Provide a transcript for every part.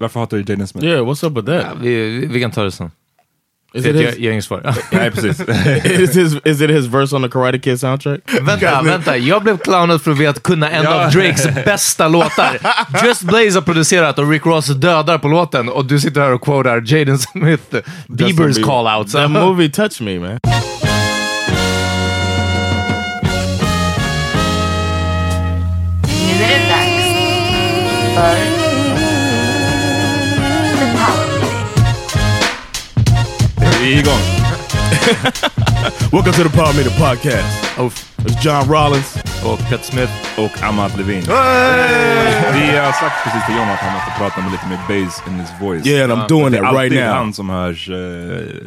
varför hatar du Jaden Smith? Yeah, what's up with that? Ja, vi, vi kan ta det sen. Is it his, ett gängsvar. Nej, precis. is, his, is it his verse on the Karate Kid soundtrack? vänta, vänta. Jag blev clownad för att kunna en av Drakes bästa låtar. Just Blaze har producerat och Rick Ross dödar på låten och du sitter här och quotar Jaden Smith, Biebers Bieber. call-outs. That movie touched me, man. Nu är det dags för Vi är igång. Welcome to the Power Meter Podcast. It's John Rollins. Och Pet Smith. Och Amat Levin. Vi har sagt precis till John att han måste prata med lite mer bass in his voice. Yeah, and I'm doing Det är that right alltid now. han som hörs uh,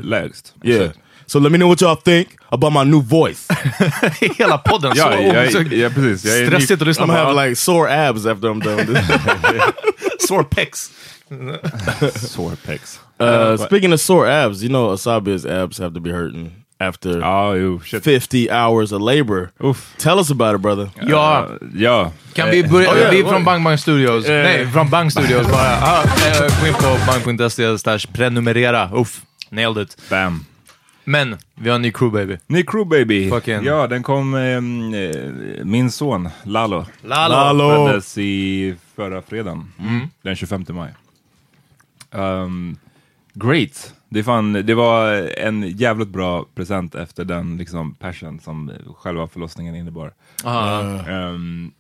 lägst. Yeah. So let me know what y'all think about my new voice. Hela podden. Ja, så ja, så ja, precis. Jag är stressigt att lyssna I'm på. gonna have like sore abs after I'm done this. Sore pecs. Sore pecs. Uh, speaking of sore abs, you know Asabia's abs have to be hurting after jo, shit. 50 hours of labor. Uff. Tell us about it, brother. Ja, Ja. kan vi börja? Oh, yeah, vi är från Bang Bang Studios. Nej, från Bang Studios bara. Ah, eh, gå in på bang.se slash prenumerera. Uff, nailed it. Bam. Men, vi har en ny crew baby. Ny crew baby. Fucking- Ja, den kom ehm, eh, min son Lalo. Lalo. Lalo. Föddes i förra fredagen. Den 25 maj. Um, great. Det, fan, det var en jävligt bra present efter den liksom, passion som själva förlossningen innebar. Ah, Ehm,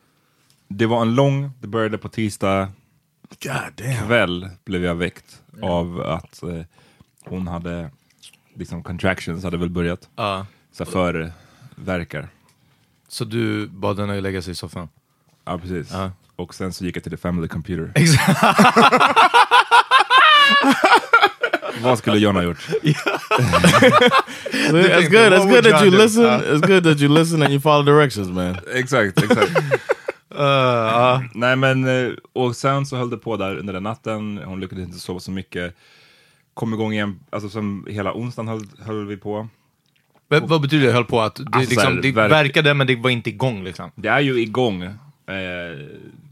det var en lång, det började på tisdag God damn. kväll blev jag väckt av att eh, hon hade, liksom contractions hade väl börjat. ah. Så för verkar. Så du bad henne lägga sig i soffan? Ja, precis. Ja. Och sen så gick jag till the family computer. Vad skulle John ha gjort? It's good. It's good that you listen. It's good that you listen and you follow directions, man. Exakt, exakt. Nej men, eh, och sen så höll det på där under den natten, hon lyckades inte sova så mycket. Kom igång igen, alltså som hela onsdagen höll, höll vi på. Men vad betyder det höll på att det, Alltså, liksom, det verk- verkade men det var inte igång liksom? Det är ju igång, eh,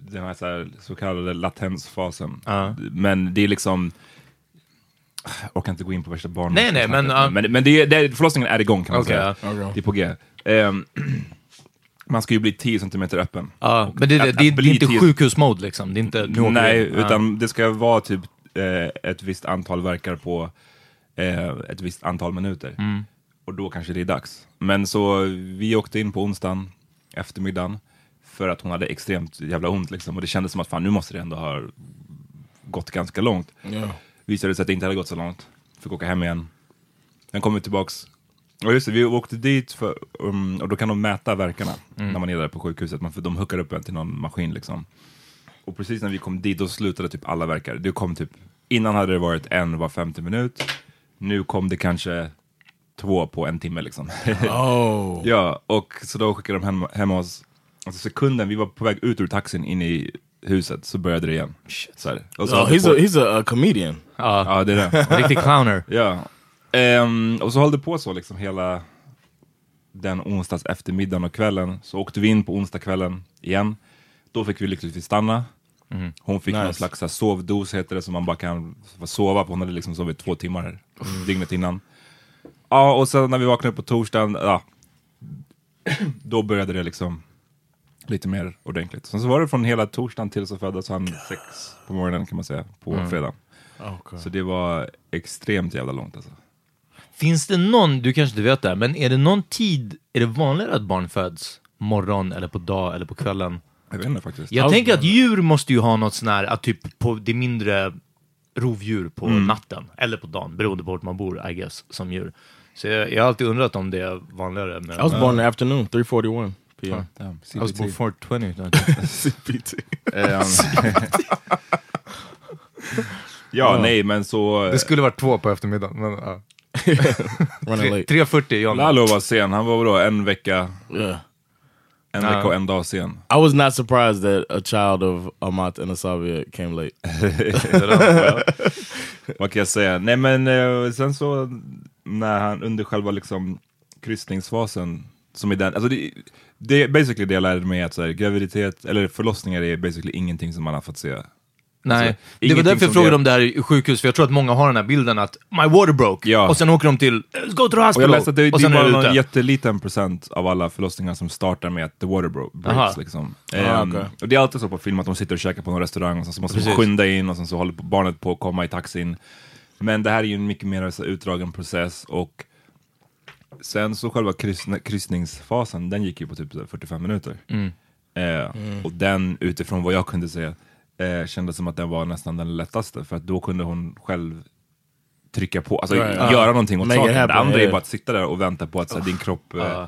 den här så, här, så kallade latensfasen. Ja. Men det är liksom, jag orkar inte gå in på värsta barn. Nej, nej, men, ja. men, men det, är- det, är- förlossningen är igång kan man Okej, säga. ja. Det är på G. Ehm, man ska ju bli 10 cm öppen. Ja, Och men det, det, att- det, att det är inte 10 sjukhusmode liksom. Det är inte... Nej, utan det ska vara typ ett visst antal verkar på eh, ett visst antal minuter. Mm. Och då kanske det är dags. Men så vi åkte in på onsdagen eftermiddagen för att hon hade extremt jävla ont liksom. Och det kändes som att fan nu måste det ändå ha gått ganska långt. Ja. Visade sig att det inte hade gått så långt. Fick åka hem igen. Sen kom vi tillbaks. Och just det, vi åkte dit för, um, och då kan de mäta verkarna Mm. när man är där på sjukhuset. Man, för de hookar upp en till någon maskin liksom. Och precis när vi kom dit, då slutade typ alla verkar. Det kom typ, innan hade det varit en var 50 minut. Nu kom det kanske två på en timme liksom. Oh. ja, och så då skickade de hem, hem oss. Alltså sekunden vi var på väg ut ur taxin in i huset så började det igen. Så här. Och så Oh, he's på- a he's a, a comedian. Ja, Ja, det är det. riktig clowner. Ja. Ehm, och så höll det på så liksom hela den onsdags eftermiddagen och kvällen. Så åkte vi in på onsdagskvällen igen. Då fick vi lyckligtvis stanna. Hon fick någon Nice. slags så här, sovdos heter det som man bara kan sova på. Hon hade liksom sovit två timmar dygnet innan. Ja, och sen när vi vaknade upp på torsdagen, ja, då började det liksom lite mer ordentligt. Sen så var det från hela torsdagen till så föddes han sex på morgonen kan man säga, på fredag. Okay. Så det var extremt jävla långt alltså. Finns det någon, du kanske inte vet det, men är det någon tid, är det vanligare att barn föds morgon eller på dag eller på kvällen? Jag vet inte faktiskt. Jag tänker att djur måste ju ha något sån här, att typ på det mindre rovdjur på Mm. natten, eller på dagen, beroende på vart man bor, I guess, som djur. Så jag, jag har alltid undrat om det är vanligare. Men, I was born in the afternoon, 3:41 p.m. Damn, I was born CPT. 420. CPT. Ehm, ja, nej men så... det skulle varit två på eftermiddagen. Men, ja. Running late. 3.40 John. Lalo var sen, han var vadå, en vecka, Yeah. En vecka och en dag sen. I was not surprised that a child of Amat and Asavia came late. Vad kan jag säga? Nej men eh, sen så när han under själva liksom kryssningsfasen som är den, alltså det, det är basically det jag lärde mig att så här, graviditet eller förlossningar är basically ingenting som man har fått se. Nej, Alltså, det var därför jag frågade det- om det här i sjukhus, för jag tror att många har den här bilden att my water broke, Ja. och sen åker de till go to the Och hospital, jag läste att det, och det sen är är bara ute. jätteliten procent av alla förlossningar som startar med att the water bro- breaks. Liksom. Ah, Ehm, okej. och det är alltid så på film att de sitter och käkar på någon restaurang och sen så måste de skynda in och sen så håller barnet på att komma i taxin. Men det här är ju en mycket mer så utdragen process och sen så själva kryssn- kryssningsfasen, den gick ju på typ så här 45 minuter. Mm. Eh, Och den, utifrån vad jag kunde se, eh, kändes som att den var nästan den lättaste för att då kunde hon själv trycka på, alltså Right. göra någonting åt Make saken. Det andra är bara att sitta där och vänta på att så här, din kropp eh,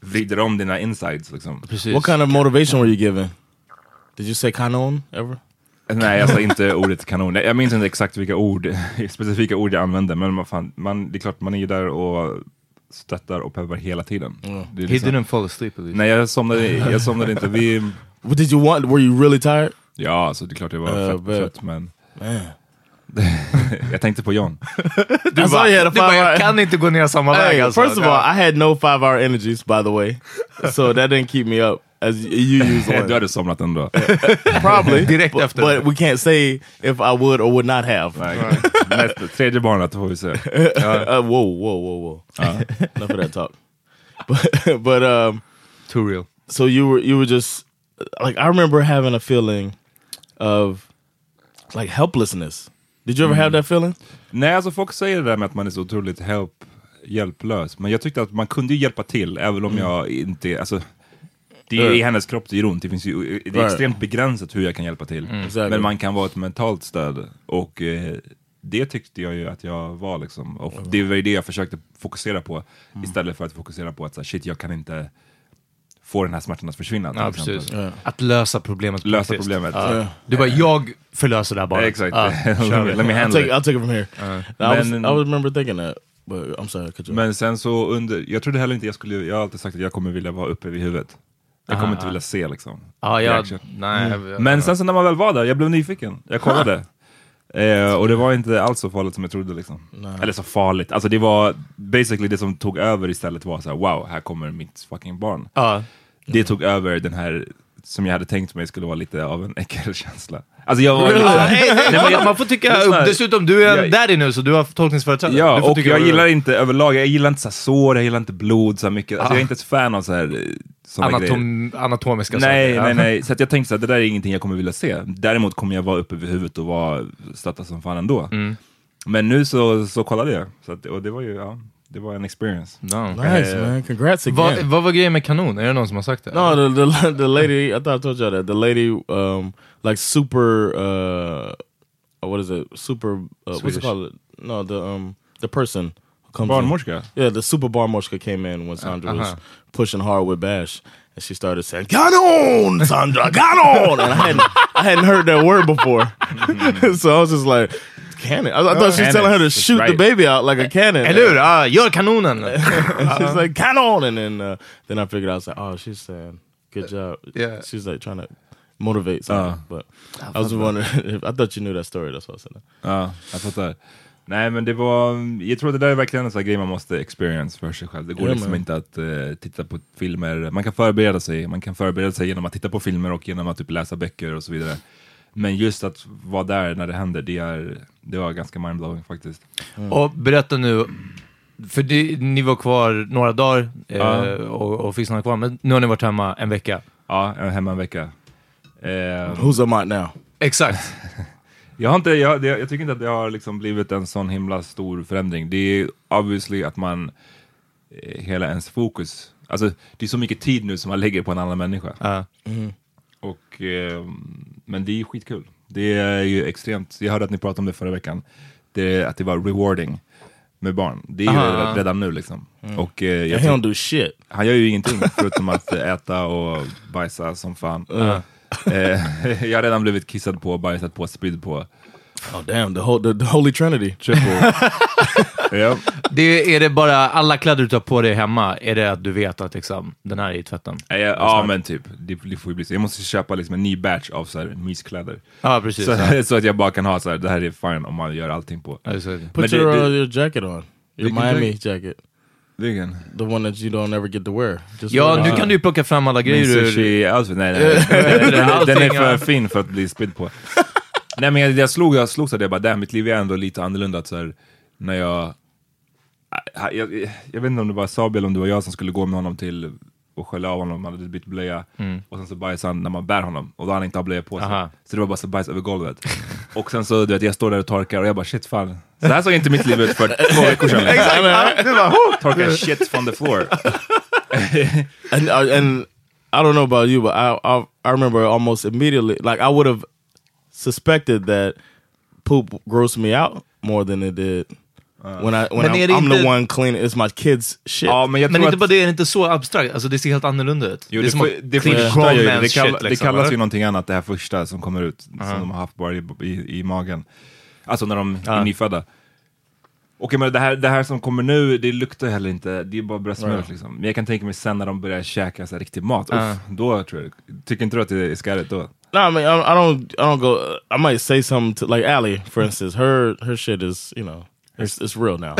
vrider om dina insides. Liksom. Precis. What kind of motivation were you given? Did you say kanon ever? Nej, alltså inte ordet kanon. Nej, Jag minns inte exakt vilka ord, specifika ord jag använde, men man, fan, man, det är klart man är ju där och stöttar och peppar hela tiden. Det är He liksom- didn't fall asleep at least. Nej, jag somnade, jag somnade inte. Vi, What did you want? Were you really tired? Ja, alltså det är klart jag var Uh, fett but- trött, men Man. jag tänkte på John. Du I saw you had a five hour- kan inte gå ner samma väg Hey, alltså. first of all, I had no five hour energies, by the way, so that didn't keep me up as you use Du one. hade somnat ändå. Probably Direkt efter but we can't say if I would or would not have. Nästa, tredje barnet får vi se. Uh, whoa, whoa, whoa, whoa! Enough of that talk. But, but um, Too real. so you were you were just like I remember having a feeling of like helplessness. Did you ever have that feeling? Nej, alltså folk säger det där med att man är så otroligt help, hjälplös. Men jag tyckte att man kunde hjälpa till, även om jag inte... Alltså, det är i hennes kropp det gör ont. Det, finns ju, det är. Mm. extremt begränsat hur jag kan hjälpa till. Exactly. Men man kan vara ett mentalt stöd. Och eh, det tyckte jag ju att jag var. Liksom. Och det var ju det jag försökte fokusera på. Mm. Istället för att fokusera på att så här, shit, jag kan inte få den här smärtan att försvinna. Ja, precis. Att lösa problemet. Lösa politiskt. problemet. Ja. Ja. Du bara, jag förlöser det här bara. Exakt. Ja, vi. Let me I'll handle take, it. I'll take it from here. I, was, Men- I remember thinking that, but I'm sorry. You. Men sen så under, jag trodde heller inte jag skulle, jag har alltid sagt att jag kommer vilja vara uppe vid huvudet. Jag kommer inte vilja se liksom. Ja, jag, nej, Mm. jag- Men sen så när man väl var där, jag blev nyfiken. Jag kollade. Eh, och det var inte alls så farligt som jag trodde liksom. Eller så farligt. Alltså det var basically det som tog över istället var så här: wow, här kommer mitt fucking barn. Ja. Det tog över den här, som jag hade tänkt mig skulle vara lite av en äckelkänsla. Alltså jag var Ja, nej, Nej, jag- man får tycka, Lyssna. dessutom du är Jag- daddy nu så du har tolkningsföreträde. Ja, och jag gillar inte överlag, jag gillar inte så sår, jag gillar inte blod så mycket. Alltså, Ah. jag är inte ett fan av så här, eh, grejer. Anatom, anatomiska Nej, saker. nej, Ja. nej. Så att jag tänkte här, det där är ingenting jag kommer vilja se. Däremot kommer jag vara uppe vid huvudet och vara stötta som fan ändå. Mm. Men nu så, så kollade jag. Så att, och det var ju, ja, det var en experience. No. Nice, man. Congrats again. Vad, vad var grejen med kanon? Är det någon som har sagt det? No, the, the the lady. I thought I told you that the lady, um, like super. Uh, what is it? Super. Uh, what's it called? No, the um, the person who comes. Barnmorska? In. Yeah, the super barmorska came in when Sandra was uh-huh. pushing hard with Bash, and she started saying "Ganon, Sandra, Ganon," and I hadn't I hadn't heard that word before, so I was just like. Cannon. I, I thought she was telling her to shoot the right. baby out like a cannon. Eller hur? Ja, gör kanonen! And she's like, "Canon," and then uh, then I figured out, I was like, "Oh, she's saying good job." Yeah. she's like trying to motivate something. Uh. but I was wondering, if, I thought you knew that story. That's why I said that. Ja, jag fattar. Nej men det var, jag tror det där är verkligen en sån grej man måste experience för sig själv. Det går Ja, liksom men. inte att eh, titta på filmer, man kan förbereda sig, man kan förbereda sig genom att titta på filmer och genom att typ läsa böcker och så vidare. Men just att vara där när det händer, det, är, det var ganska mindblowing faktiskt. Och berätta nu, för det, ni var kvar några dagar eh, Ja. och, och fick stanna kvar, men nu har ni varit hemma en vecka. Ja, jag är hemma en vecka. Eh, Who's a mott now? Exakt. Jag, har inte, jag, det, jag tycker inte att det har liksom blivit en sån himla stor förändring. Det är obviously att man, eh, hela ens fokus, alltså det är så mycket tid nu som man lägger på en annan människa. Ja. Och, eh, men det är skitkul. Det är ju extremt, jag hörde att ni pratade om det förra veckan, det, att det var rewarding med barn. Det är ju Aha. redan, nu liksom. Och, eh, jag don't do shit. han gör ju ingenting förutom att äta och bajsa som fan. Eh, jag har redan blivit kissad på, bajsat på, spydd på. Oh damn, the whole the, the holy trinity. Triple. ja. Det, är det bara alla kläder du tar på dig hemma, är det att du vet att liksom, den här är i tvätten? Ja, ja men typ, det, det får ju bli så. Jag måste köpa liksom en ny batch av så här, myskläder. Ja, precis. Så, ja. så att jag bara kan ha så här, det här är fine om man gör allting på. Ja. Put Men your det- uh, your jacket on. Your Miami jacket? jacket. Vilken? The one that you don't ever get to wear. Just Ja, nu kan du ju plocka fram alla Min grejer ur... sushi-outfit? Nej, nej. nej. Den, den, är- den är för fin för att bli spydd på. Nej men jag, jag slog, jag slog så det bara, damn, mitt liv är ändå lite annorlunda. Så här, när jag, jag, jag, jag vet inte om det var Sabi eller om det var jag som skulle gå med honom till och skölja av honom, han hade bytt blöja. Och sen så bajsade han när man bär honom, och då hade han inte har blöja på sig. Aha. Så det var bara så bajs över golvet. och sen så, du vet, jag står där och torkar och jag bara shit fan. Så här såg inte mitt liv ut för två veckor sedan. Exakt! Torkar shit from the floor. and uh, and I don't know about you, but I, I I remember almost immediately, like I would have suspected that poop grossed me out more than it did when I when Men I'm, det I'm the inte- one cleaning. It's my kids' shit. Ja, men jag Men tror inte att- bara det, är det inte så abstrakt? Alltså det ser helt annorlunda ut. Jo, det är det, som för, att det clean första grown gör ju det. kall, shit, det liksom, kallas eller? ju någonting annat, det här första som kommer ut, som de har haft bara i, i, i magen. Alltså när de Ja. är nyfödda. Jag menar, det här, det här som kommer nu, det luktar heller inte, det är bara bröstmjölk liksom. Men jag kan tänka mig sen när de börjar käka så här riktig mat, Ja. uff, då tror jag, tycker inte du att det är skärigt då? No, I mean I, I don't. I don't go. Uh, I might say something to like Allie, for instance. Her her shit is you know it's it's real now.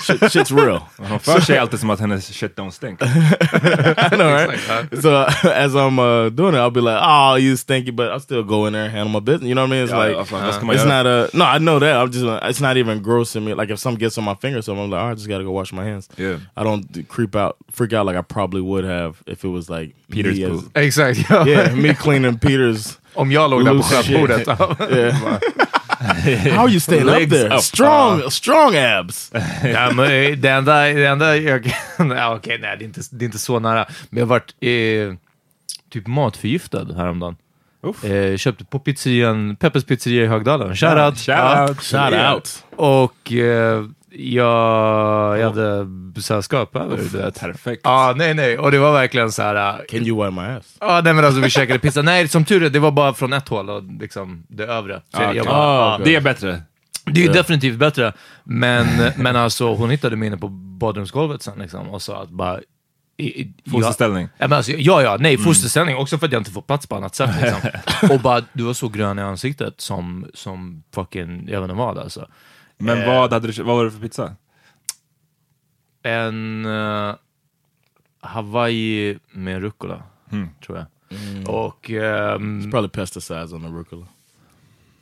shit, shit's real. Hon för sig alltid som att hennes shit don't stink. I know, right? so as I'm uh, doing it, I'll be like, "Oh, you stinky," but I'll still go in there and handle my business. You know what I mean? It's Ja, like ja, fan, vad ska man it's not a no. I know that. I'm just it's not even gross to me. Like if something gets on my finger, so I'm like, "Oh, I just gotta go wash my hands." Yeah. I don't creep out, freak out like I probably would have if it was like Peter's me as- poop. Exakt. Yeah, me cleaning Peters. Om jag låg där på Loose shit. Yeah. How are you staying up there? up. Strong, strong abs. ja, men eh, det enda, det enda jag kan... Ja, Okej, nej, det är, inte, det är inte så nära. Men jag har varit eh, typ matförgiftad häromdagen. Eh, köpte på pizzerian, Peppes pizzeria i Högdalen. Shoutout! Shout out. Shout Yeah. out. Och eh, jag, jag hade sällskap över det. Perfekt. Ja, nej, nej. Och det var verkligen så här... äh, Can you wipe my ass? Ja, nej men alltså vi käkade pizza. Nej, som tur är, det var bara från ett håll och liksom det övre. Så Ah, jag bara, Ah. Det är bättre. Det är ju definitivt bättre, men, men alltså hon hittade mig inne på badrumsgolvet sen liksom och sa att bara... i- i- Fosterställning. Ja, men alltså, ja, ja, nej, fosterställning. Också för att jag inte får plats på annat sätt. Liksom. och bara, du var så grön i ansiktet som, som fucking, jag vet inte vad alltså. Men Eh. vad, hade du, vad var det för pizza? En uh, Hawaii med rucola, tror jag. Och... ehm, Probably pesticides on the rucola.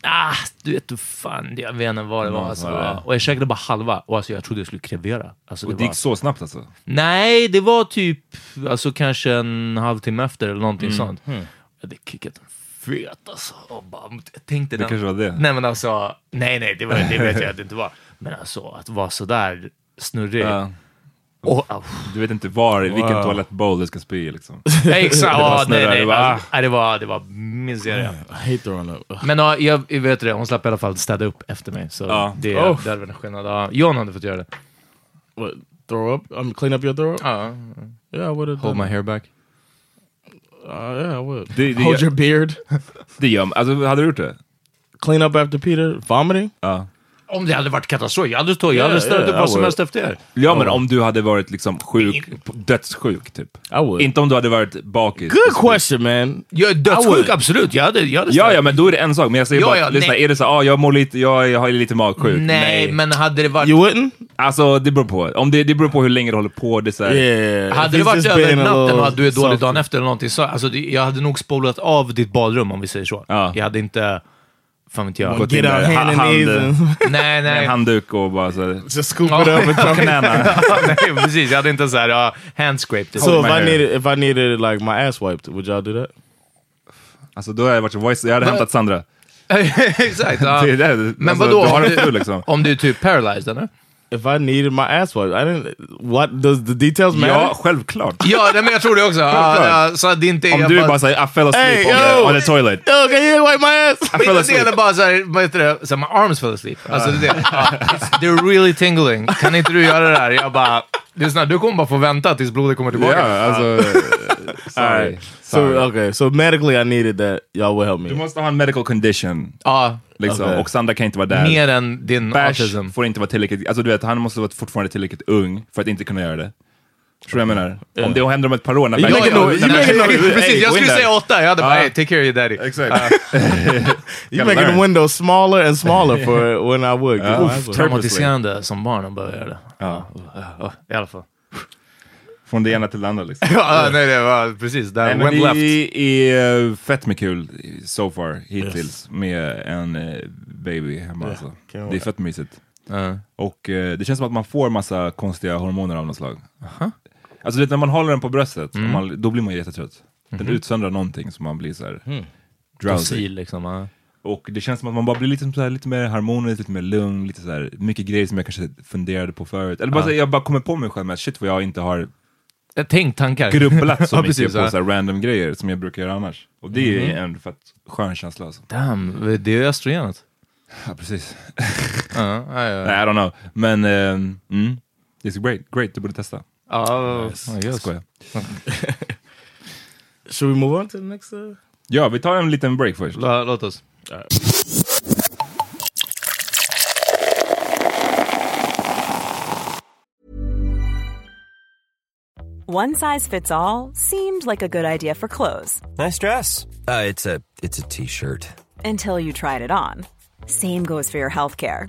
Ah, du vet du fan, jag vet inte vad det var. Alltså. ja. Och jag käkade bara halva och alltså, jag trodde jag skulle krevera. Alltså, Och det det var... gick så snabbt alltså? Nej, det var typ alltså, kanske en halvtimme efter eller någonting sånt. Jag hade kickat en fet alltså. Och bara, jag tänkte Det den- kanske var det. Nej men alltså, nej nej, det, var, det vet jag att det inte var. Men alltså att vara sådär snurrig. Ja. Och, ah, Du vet inte var, i vilken Wow. toalettbowl du ska spy liksom. exakt, ja, nej nej. det bara, Alltså, nej, det var, det var miseria. I hate throwing up. Ugh. Men ja, jag, jag vet det, hon slapp i alla fall städa upp efter mig. Så Ja. det, Oh. det hade varit en skillnad. Ja, John hade fått göra det. What? Throw up? Um, clean up your throw up? Ja, Yeah, I would have hold my done. hair back. Uh, yeah, I would. Det, det, Hold your beard. det gör Alltså, hade du gjort det? Clean up after Peter vomiting. Ja. Om det hade varit katastrof, jag hade stått, jag hade ställt upp vad som helst efter er. Ja, men om du hade varit liksom sjuk, dödssjuk typ. I would. Inte om du hade varit bakis. Good question, man. Jag är dödssjuk, absolut. Jag hade, jag hade Ja, ja, men då är det en sak. Men jag säger Ja, bara, ja, lyssna, nej. är det så ah, jag mår lite, jag, jag har lite magsjuk. Nej, men hade det varit... You wouldn't? Alltså, det beror på. Om det, det beror på hur länge du håller på. Det är så här, Yeah. Hade det varit just över been a natten little och att du är dålig dagen efter eller någonting så, alltså, det, jag hade nog spolat av ditt badrum om vi säger så. Ja. Jag hade inte, fan vet jag. Gått Get in out där, hand hand- Nej, med en nej. handduk och bara så här, just scoop it up and throw it. knäna. nej, precis. Jag hade inte såhär, ja, handscraped it. So if I needed if I needed like my ass wiped, would y'all do that? Alltså då har jag varit så voice, jag hade hämtat Sandra. Exakt. Det det. Men alltså, vadå? Du har Om en du, fru liksom. om du är typ paralyzed eller? If I needed my ass wiped, I didn't. What does the details matter? Ja, självklart. Ja, nej, men jag tror det också. Ja, ja, så att det inte är... Om du bara säger I fell asleep Hey, on, the, on the toilet. Yo, can you wipe my ass? I fell det, asleep. eller bara såhär, vad heter det, så my arms fell asleep. Alltså det det. It's- they're really tingling. Kan inte du göra det där? Jag bara, lyssna, du kommer bara få vänta tills blodet kommer tillbaka. Ja, alltså... Sorry. Alright. So Sorry. okay, so medically I needed that. Y'all will help me. Du måste ha en medical condition. Ja, Liksom. Okej. Och Sandra kan inte vara där. mer än din Bash autism. får inte vara tillräckligt, alltså du vet, han måste vara fortfarande tillräckligt ung för att inte kunna göra det. Tror jag menar? Om det händer om ett par år när making making Precis, jag skulle säga åtta. Jag hade bara, hey, take care of your daddy. Exakt. You making the learn. window smaller and smaller for when I ass wiped. Traumatiserande som barn att börja göra det. Ja. I alla fall. Från det ena till det andra liksom. Ja, nej, det var precis. Där Nej, went left. det är fett med kul so far hittills med en eh, baby hemma. Alltså. can't Det är fett mysigt. Ja. Och eh, det känns som att man får massa konstiga hormoner av något slag. Alltså vet, när man håller den på bröstet, Mm. man, då blir man jättetrött. Den Mhm. utsöndrar någonting så man blir så här drowsy. Liksom. Ja. Och det känns som att man bara blir lite, så här, lite mer harmonisk, lite mer lugn, lite så här, mycket grejer som jag kanske funderade på förut. Eller bara, så här, jag bara kommer på mig själv med att shit vad jag inte har Tänk tankar. grubblat så Ja, mycket precis, på så här random grejer som jag brukar göra annars. Och det är Mhm. en fett skön känsla alltså. Damn, det är ju östrogenet. Ja, precis. Ja, ja. Nej, I don't know. Men, ehm, mm, it's great, great, du borde testa. Ja, I guess. Skojar. Should we move on to the next? Uh... Ja, vi tar en liten break först. Lå- Låt oss. One size fits all seemed like a good idea for clothes Nice dress. Uh, it's a it's a t-shirt. until you tried it on. Same goes for your healthcare.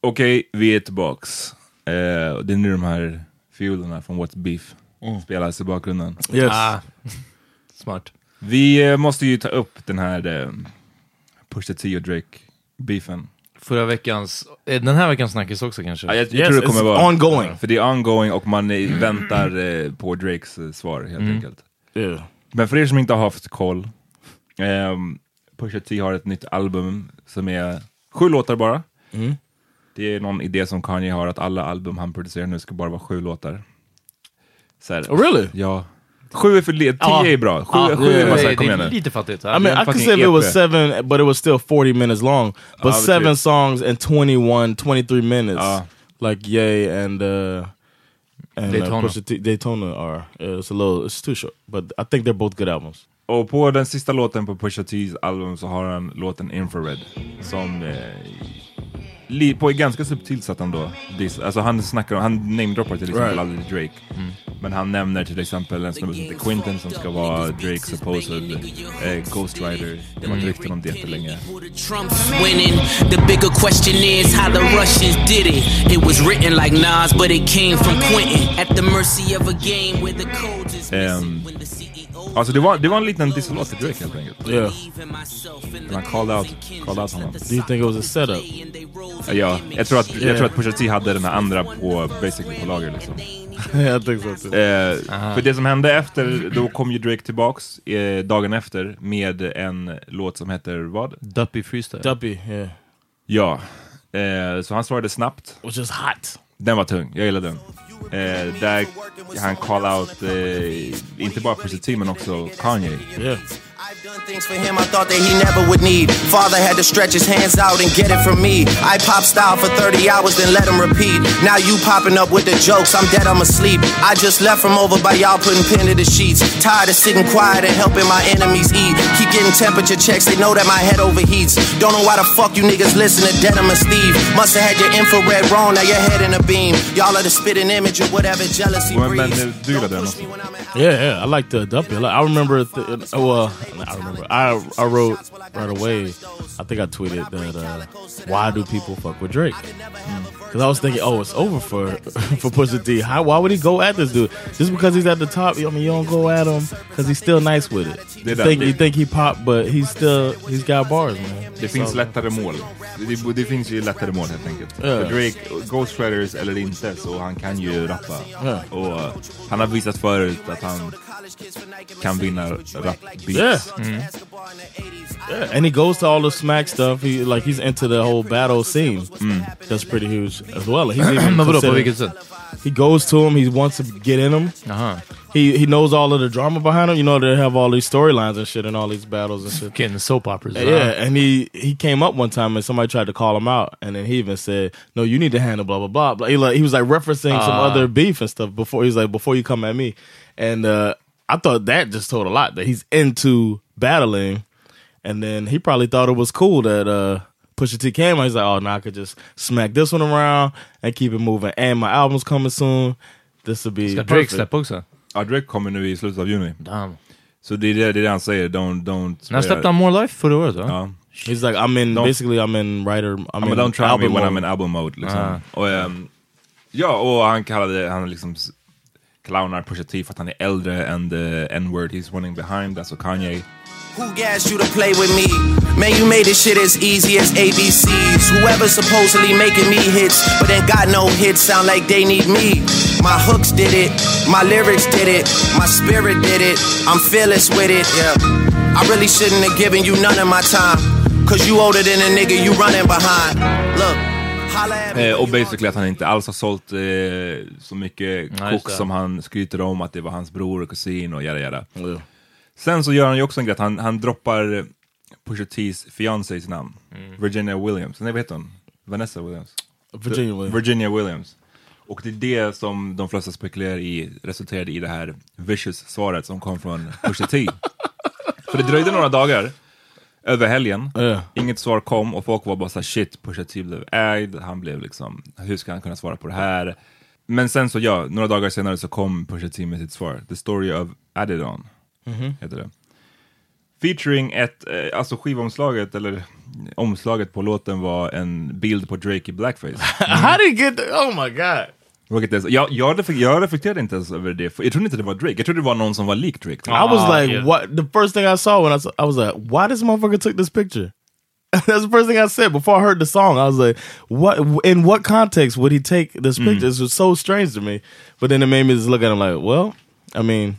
Okej, vi är tillbaks. Och det är nu de här fiolerna från What's Beef Mm. spelas i bakgrunden. Yes. Ah, smart. Vi eh, måste ju ta upp den här eh, Pusha T och Drake-beefen. Förra veckans, den här veckans snackis också kanske? Ja, jag, jag Yes, tror det kommer it's vara ongoing. För det är ongoing och man eh, väntar eh, på Drakes eh, svar helt Mm. enkelt. Yeah. Men för er som inte har haft koll, ehm, Pusha T har ett nytt album som är sju låtar bara. Mm. Det är någon idé som Kanye har att alla album han producerar nu ska bara vara sju låtar. Så här, Oh, really? Ja. Sju är för lite, tio Ja. är bra. Sju, Ja, sju är bara såhär, kom det igen är nu. lite fattigt. I mean, I could say if it was EP. seven, but it was still 40 minutes long. But but seven songs and 21, 23 minutes. Ah. like Ye and uh, and Daytona. Uh, T, Daytona are. Uh, it's a little, it's too short. But I think they're both good albums. Och på den sista låten på Pusha T's album så har han låten Infrared. Som eh, li, på ett ganska subtilt sätt ändå. Alltså han snackar om, han namedroppar till exempel Right. aldrig Drake. Men han nämner till exempel en snubbe som heter Quinton som ska vara Drakes supposed eh, Ghost Rider. Det var ett rykte om det jättelänge. Trump's winning. The bigger question is how the Russians did it. It was written like Nas, but it came from Quentin. At the mercy of a game where the codes is Ehm, alltså det var, det var en liten disslåt till Drake helt enkelt. Yeah. Men han called out, called out honom. Do you think it was a setup? Ja, jag tror att, Yeah. jag tror att Pusha T hade den här andra på, basically på lager liksom. think so too. Eh, för det som hände efter, då kom ju Drake tillbaks eh, dagen efter med en låt som heter vad? Duppy Freestyle. Duppy, yeah. Ja, eh, så han svarade snabbt. Was just hot. Den var tung, jag gillade den. Eh, där han call out, eh, inte bara Pusha T men också Kanye. Yeah. Done things for him I thought that he never would need. Father had to stretch his hands out and get it from me. I pop style for 30 hours, then let him repeat. Now you popping up with the jokes, I'm dead, I'm asleep. I just left from over by y'all putting pen to the sheets. Tired of sitting quiet and helping my enemies eat. Keep getting temperature checks, they know that my head overheats. Don't know why the fuck you niggas listen to Dead I'm a Steve. Must have had your infrared wrong, now your head in a beam. Y'all are the spitting image of whatever jealousy breeds. eh, du gillade den också? Yeah, yeah, I like the Duppy. I, like, I remember, th uh, well, I remember. I I wrote right away. I think I tweeted that. Uh, why do people fuck with Drake? Because I was thinking, oh, it's over for for Pusha T. How, why would he go at this dude just because he's at the top? I mean, you don't go at him because he's still nice with it. You think you think he popped, but he's still he's got bars, man. Det finns So- lättare mål. Det, det finns ju lättare mål helt enkelt. Ja. För Drake, Ghost Riders eller inte, så han kan ju rappa. Ja. Och uh, han har visat förut att han kan vinna rap-beats. Yeah. Mm-hmm. Yeah, and he goes to all the smack stuff. He like he's into the whole battle scene. Mm. That's pretty huge as well. He's even Men vadå, på considered- vilket sätt? He goes to him. He wants to get in him. Aha. He he knows all of the drama behind him. You know they have all these storylines and shit and all these battles and shit. Getting the soap operas. Yeah, and he he came up one time and somebody tried to call him out, and then he even said, "No, you need to handle blah blah blah." blah. He like he was like referencing some Ah. other beef and stuff before. He's like, "Before you come at me," and uh, I thought that just told a lot that he's into battling, and then he probably thought it was cool that uh, Pusha T came. He's like, "Oh, now I could just smack this one around and keep it moving." And my album's coming soon. This will be Ska Drake perfect. släppa också? Ja, Drake kommer nu i slutet av juni. Damn. Så det är det, det, är det han säger, don't... don't När släppte han More Life förra året va? Ja. He's like, I'm in Don't- basically, I'm in writer. I'm Ja, men in don't try me album when mode. I'm in album mode liksom. Ah. Och, ehm, ja, och han kallade, han liksom s- clownar Pusha T för att han är äldre än the N-word he's running behind, alltså Kanye. Who gassed you to play with me? Man, you made this shit as easy as ABCs. Whoever supposedly making me hits, but ain't got no hits, sound like they need me. My hooks did it, my lyrics did it, my spirit did it. I'm fearless with it, yeah. I really shouldn't have given you none of my time. Cause you older than a nigga you running behind. Look. Eh, och basically att han inte alls har sålt eh, så mycket koks det. som han skryter om, att det var hans bror och kusin och jada jada. Sen så gör han ju också en grej att han, han droppar Pusha T's fiancés namn. Mm. Virginia Williams. Nej, vad heter hon? Vanessa Williams? Virginia Williams. Virginia Williams. Och det är det som de flesta spekulerar i resulterade i det här vicious-svaret som kom från Pusha T. För det dröjde några dagar över helgen. Ja. Inget svar kom och folk var bara såhär shit, Pusha T blev ägd. Han blev liksom, hur ska han kunna svara på det här? Men sen så ja, några dagar senare så kom Pusha T med sitt svar. The story of Adidon Mhm. heter det. Featuring ett, eh, alltså skivomslaget eller omslaget på låten var en bild på Drake i blackface. How did he get the, Oh my god. Vilket är- Jag, jag, jag reflekterade inte ens över det, jag trodde inte det var Drake, jag trodde det var någon som var lik Drake. I was like, what? The first thing I saw when I saw, I was like, why this motherfucker took this picture? That's the first thing I said before I heard the song. I was like, what? In what context would he take this picture? This was so strange to me. But then it made me just look at him like, well, I mean,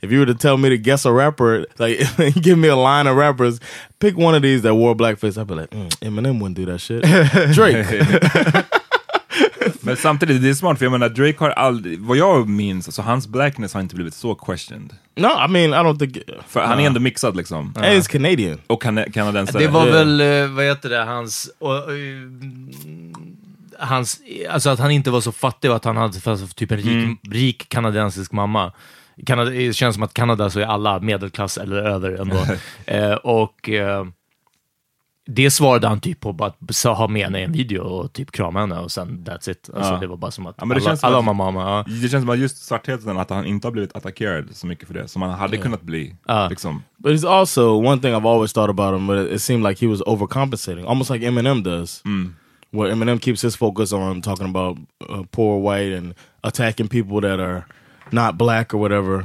if you were to tell me to guess a rapper, like give me a line of rappers, pick one of these that wore blackface, I'd be like, mm, Eminem wouldn't do that shit. Drake. Men samtidigt, det är smart, för jag menar Drake har aldrig, vad jag minns, alltså hans blackness har inte blivit så questioned. no, I mean, I don't think. För han är ändå mixad liksom. And he's Canadian. Och kan, kanadensare. Det var väl, eh, vad heter det, hans... Eh, hans alltså att han inte var så fattig och att han hade fast, typ en rik, Mm. rik kanadensisk mamma. Kanada, det känns som att Kanada så är alla medelklass eller över ändå. eh, och eh, det svarade han typ på bara att ha med henne i en video och typ krama henne och sen that's it. Alltså Ja. det var bara som att Ja, men det alla, känns alla att- mamma. Ja. Det känns som att just svartheten, att han inte har blivit attackerad så mycket för det, som han hade Ja. kunnat bli. Liksom. But it's also one thing I've always thought about him, but it, it seemed like he was overcompensating, almost like Eminem does. Where Eminem keeps his focus on talking about uh, poor white and attacking people that are not black or whatever.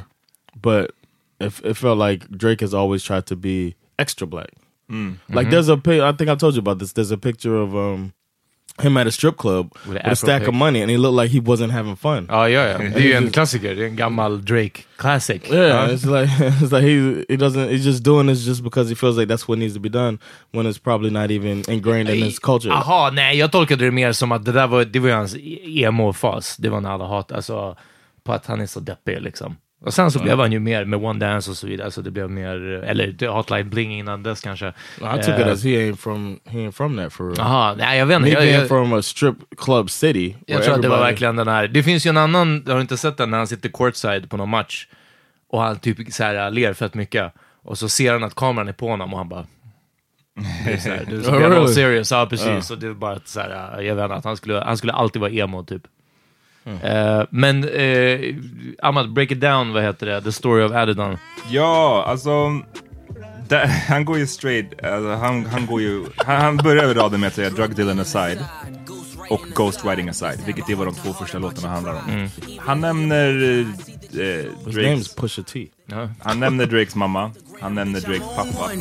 But it, it felt like Drake has always tried to be extra black. Mm. Like Mhm. there's a. I think I told you about this. There's a picture of um, him at a strip club With with, a stack afro of money, and he looked like he wasn't having fun. Ja, ja, ja. Det är ju en He's just- klassiker. Det är en gammal Drake classic. Yeah, it's like it's like he he doesn't he's just doing this just because he feels like that's what needs to be done when it's probably not even ingrained in his culture. Jaha, nej, jag tolkade det mer som att det där var, det var hans emo-fas. Det var när alla hat, alltså på att han är så deppig liksom. Och sen så Ja. blev han ju mer med One Dance och så vidare, så det blev mer, eller Hotline Bling innan dess kanske. I took it as he ain't from he ain't from that for real. Jaha, nej jag vet inte. He from a strip club city. jag tror att det var verkligen den här, det finns ju en annan, har du inte sett den, när han sitter courtside på någon match och han typ så här ler fett mycket och så ser han att kameran är på honom och han bara det är så här, du är så Oh, really? serious, ja precis. Ja. Så det är bara att så här, jag vet inte, att han skulle, han skulle alltid vara emo typ. Mm. Eh, men uh, Ahmad, break it down, vad heter det? The story of Adidon. Ja, alltså... Där, han går ju straight, alltså, han, han går ju... Han, han börjar raden med att säga drug dealing aside och ghostwriting aside, vilket är vad de två första låtarna handlar om. Mm. Han nämner eh, His Drakes... name's Pusha T. Han nämner Drakes mamma, han nämner Drakes pappa.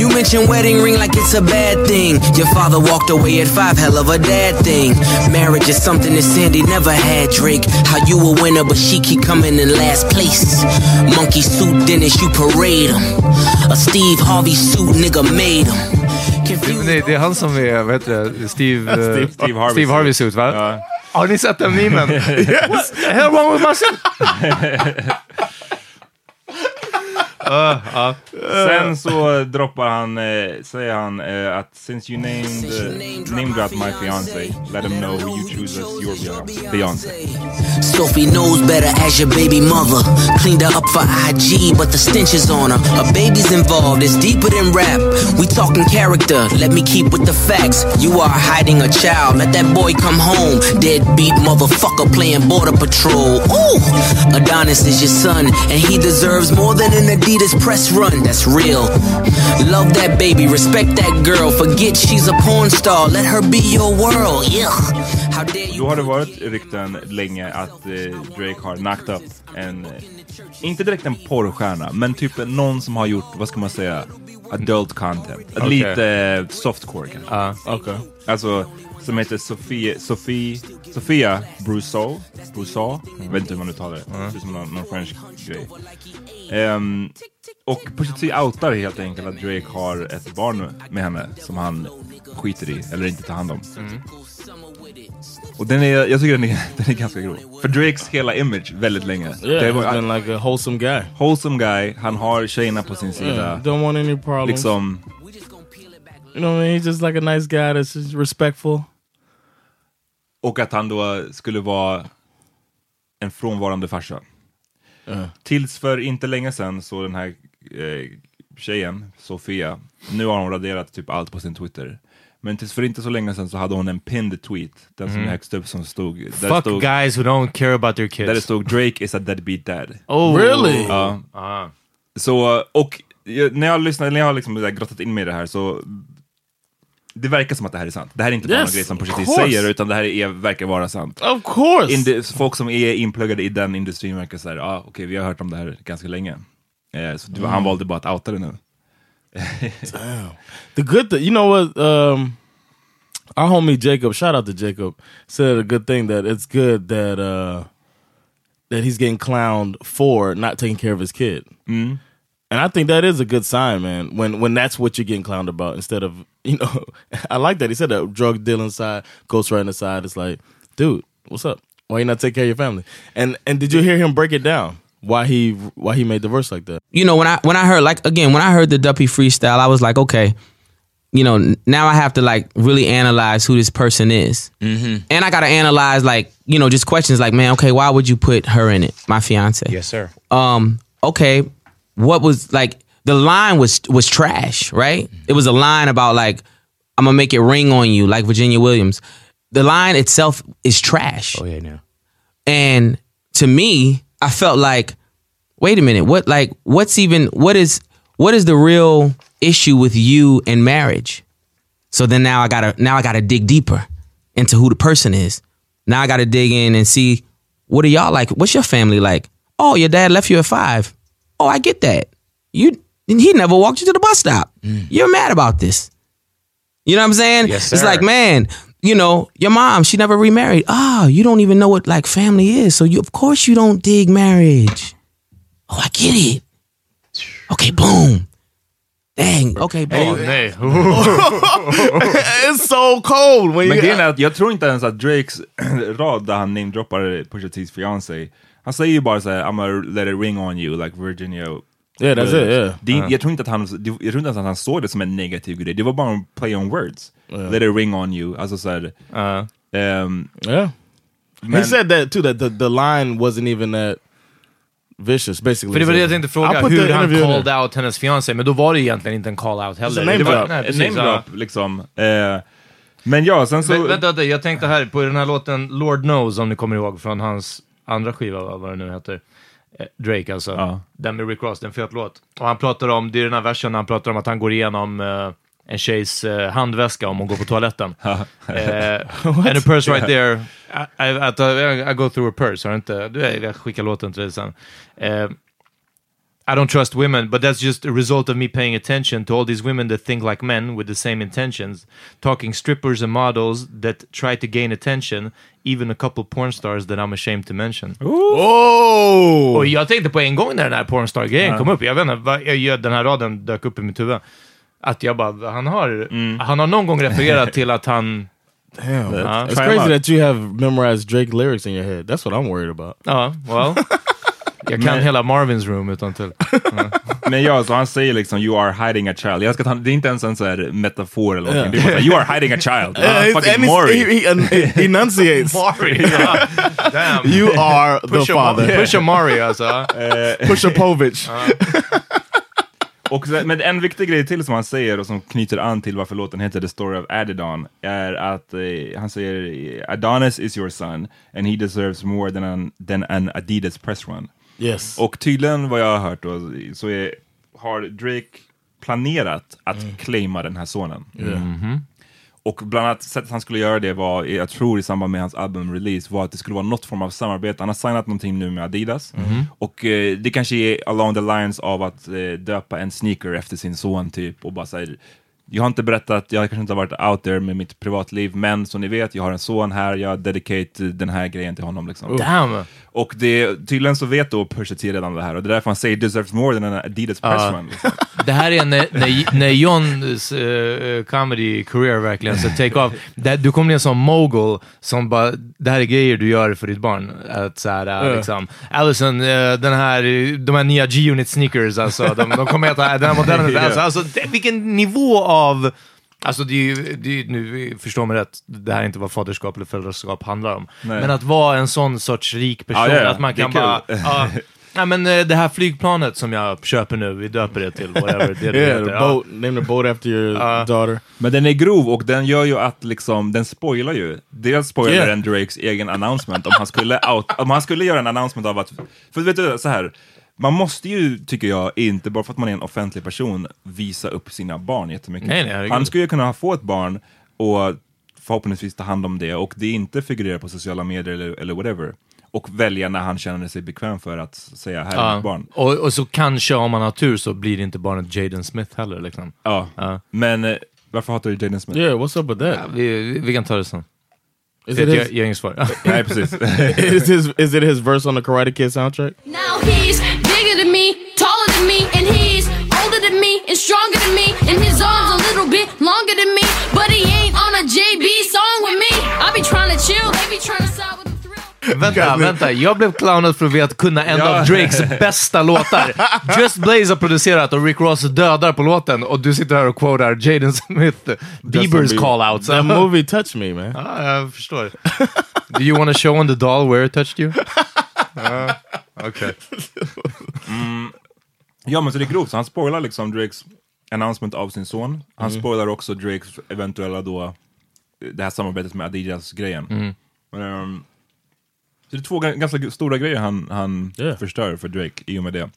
You mention wedding ring like it's a bad thing. Your father walked away at five, hell of a dad thing. Marriage is something that Sandy never had, Drake. How you a winner, but she keep coming in last place. Monkey suit Dennis, you parade him. A Steve Harvey suit, nigga made him. Det, det är han som är, vad heter det, Steve, eh, Steve- Steve Harvey Steve Harvey suit. va? Har ni sett den memen? What the hell wrong with my son? Uh, uh. Sen så droppar han, eh, säger han eh, att since you named, uh, named out my fiance, let him know who you choose as your Beyonce- Beyonce. Sophie knows better as your baby mother. Cleaned her up for IG, but the stench is on her. A baby's involved, it's deeper than rap. We talking character, let me keep with the facts. You are hiding a child, let that boy come home. Deadbeat motherfucker playing border patrol. Ooh! Adonis is your son, and he deserves more than an Adidas press run. That's real. Love that baby, respect that girl. Forget she's a porn star, let her be your world. Yeah. How dare you? Då har det varit rykten länge att eh, Drake har knocked up en, inte direkt en porrstjärna, men typ någon som har gjort, vad ska man säga, adult content. Okej. Lite eh, softcore kanske. Ja. Okay. Alltså, som heter Sofie, Sofie, Sofia Brousseau. Brousseau? Jag vet inte hur man uttalar det. Det ser ut som någon, någon french grej. Ehm, och Pusha T outar helt enkelt att Drake har ett barn med henne som han skiter i eller inte tar hand om. Och den är, jag tycker den är, den är ganska grov. För Drakes hela image väldigt länge. Yeah, Det var- been like a wholesome guy. Wholesome guy, han har tjejerna på sin sida. Yeah, don't want any problems. Liksom, You know, what I mean? he's just like a nice guy that's respectful. och att han då skulle vara en frånvarande farsa. Ja. Tills för inte länge sedan så den här eh, tjejen, Sofia, nu har hon raderat typ allt på sin Twitter. Men tills för inte så länge sedan så hade hon en pinned tweet, den som Mhm. är högst upp som stod... där Fuck stod, guys who don't care about their kids. Där det stod Drake is a deadbeat dad. Oh. Really? Ja. Ah. Så, och jag- när jag lyssnar, när jag har liksom grottat in mig i det här så det verkar som att det här är sant. Det här är inte bara Yes, en grej som Pusha säger, utan det här är, verkar vara sant. Of course! Indi- folk som är inpluggade i den industrin verkar säga, ja ah, okej vi har hört om det här ganska länge. Eh, så Mm. han valde bara att outa det nu. Damn. The good thing, you know what? Um, our homie Jacob, shout out to Jacob, said a good thing that it's good that uh, that he's getting clowned for not taking care of his kid. Mm. And I think that is a good sign, man. When when that's what you're getting clowned about, instead of you know, I like that he said that drug dealing side, ghostwriting side. It's like, dude, what's up? Why you not take care of your family? And and did you hear him break it down? Why he why he made the verse like that? you know when I when I heard like again when I heard the Duppy freestyle, I was like, okay, you know, now I have to like really analyze who this person is, mm-hmm. and I got to analyze like you know just questions like, man, okay, why would you put her in it, my fiance? Yes, sir. Um, okay, what was like the line was was trash, right? Mm-hmm. It was a line about like I'm gonna make it ring on you, like Virginia Williams. The line itself is trash. Oh yeah, no. And to me, I felt like, wait a minute, what like what's even what is what is the real issue with you and marriage? So then now I gotta now I gotta dig deeper into who the person is. Now I gotta dig in and see what are y'all like? What's your family like? Oh, your dad left you at five. Oh, I get that. You he never walked you to the bus stop. You're mad about this. You know what I'm saying? Yes, It's like, man, you know, your mom, she never remarried. Ah, you don't even know what like family is. So you of course you don't dig marriage. Oh, I get it. Okay, boom. Dang, okay, boom. nej. it's so cold when Men you grejen är att jag tror inte ens att Drakes rad där han namedroppar Pusha T's fiancé, han säger ju bara såhär I'm gonna let it ring on you like Virginia Yeah, that's it, yeah. Det, Uh. Jag tror inte att han, jag tror inte att han såg det som en negativ grej, det var bara en play on words. Yeah. Let it ring on you, alltså såhär... ehm, Yeah. he men- said that too. That the, the line wasn't even that vicious. Basically, För det var det jag tänkte fråga, hur han called out hennes fiancé, men då var det egentligen inte en call-out heller. name det var, nej, precis, name drop, liksom. Eh, men ja, sen så... Men, vänta, vänta, jag tänkte här på den här låten Lord Knows, om ni kommer ihåg, från hans andra skiva, vad det nu heter. Eh, Drake alltså. Den med Rick Ross, det är en fet låt. Och han pratar om, det är den här versen när han pratar om att han går igenom eh, en tjejs eh, handväska om hon går på toaletten. eh, and a purse right there. I, I, I, I go through a purse, har du inte? Du, jag skickar låten till dig sen. Eh, I don't trust women, but that's just a result of me paying attention to all these women that think like men with the same intentions, talking strippers and models that try to gain attention, even a couple porn stars that I'm ashamed to mention. Oh! Och jag tänkte på en gång när den här pornstar-grejen Ja. kom upp, jag vet inte, vad- jag, jag, den här raden dök upp i mitt huvud, att jag bara, han har, mm. han har någon gång refererat till att han... Damn, Ja. it's crazy that you have memorized Drake lyrics in your head. That's what I'm worried about. Ja, well. Jag kan Men- hela Marvins room utan till. Men ja, så han säger liksom you are hiding a child. Jag ska ta, det är inte ens en sån här metafor eller någonting. Yeah. Det är bara så you are hiding a child. Yeah, Ah, it's- fucking Maury. he- he- he enunciates. Maury, ja. Damn. You are the Pusha father. Ma- Pusha Maury alltså. Eh, Pusha Povich. Och så, men en viktig grej till som han säger och som knyter an till varför låten heter The Story of Adidon är att eh, han säger Adonis is your son and he deserves more than an, than an Adidas press run. Yes. Och tydligen vad jag har hört då, så är, har Drake planerat att claima den här sonen. Yeah. Mhm. Och bland annat sättet han skulle göra det var, jag tror i samband med hans albumrelease, var att det skulle vara något form av samarbete. Han har signat någonting nu med Adidas. Mhm. Och eh, det kanske är along the lines av att eh, döpa en sneaker efter sin son typ och bara säga jag har inte berättat, jag kanske inte har varit out there med mitt privatliv, men som ni vet, jag har en son här, jag dedicate den här grejen till honom. Liksom. Damn! Och det, tydligen så vet då Pusha T redan det här, och det är därför han säger deserves more than an Adidas Ja. pressman. Liksom. Det här är när, när, när Johns eh, comedy career verkligen så take off. Det, du kommer bli en sån mogul som bara, det här är grejer du gör för ditt barn. Att så här, Ja. liksom, Allison, eh, den här, de här nya G-Unit sneakers, alltså, de, de kommer heta den här modellen. Alltså, alltså, vilken nivå av Alltså det är ju, det är, ju- nu förstå mig rätt, det här är inte vad faderskap eller föräldraskap handlar om. Nej. Men att vara en sån sorts rik person, Ja, ja, ja. att man kan bara... ja, Ja men eh, det här flygplanet som jag köper nu, vi döper det till whatever det, det Yeah, heter. boat, name the boat after your daughter. Men den är grov och den gör ju att liksom, den spoilar ju. Dels spoilar Yeah. den Drakes egen announcement om han skulle out, om han skulle göra en announcement av att, för vet du så här, man måste ju, tycker jag, inte bara för att man är en offentlig person, visa upp sina barn jättemycket. Nej, nej, han skulle ju kunna få ett barn och förhoppningsvis ta hand om det och det inte figurerar på sociala medier eller, eller whatever. Och välja när han känner sig bekväm för att säga här är Ja. mitt barn. Och, och så kanske om man har tur så blir det inte barnet Jaden Smith heller. Liksom. Ja, men eh, varför hatar du Jaden Smith? Yeah, what's up with that? Ja, vi, vi kan ta det sen. Is Det it är his- ett gängesvar. Nej, precis. is, his, is it his verse on the Karate Kid soundtrack? Now he's taller than me, and he's older than me and stronger than me. And his arms a little bit longer than me, but he ain't on a JB song with me. I be trying to chill, they be trying to side with the thrill. Vänta, vänta. Jag blev clownad för att veta kunna en Ja. av Drakes bästa låtar. Just Blaze har producerat och Rick Ross dödar på låten och du sitter här och quotar Jaden Smith, Biebers Bieber. call-outs. That movie touched me, man. Ja, jag förstår. Do you want to show on the doll where it touched you? Ja, Okej. Ja men så det är grovt, så han spoilar liksom Drakes announcement av sin son. Han Mm. spoilar också Drakes eventuella då, det här samarbetet med Adidas-grejen. Mm. Ehm, så det är två ga- ganska stora grejer han, han förstör för Drake i och med det.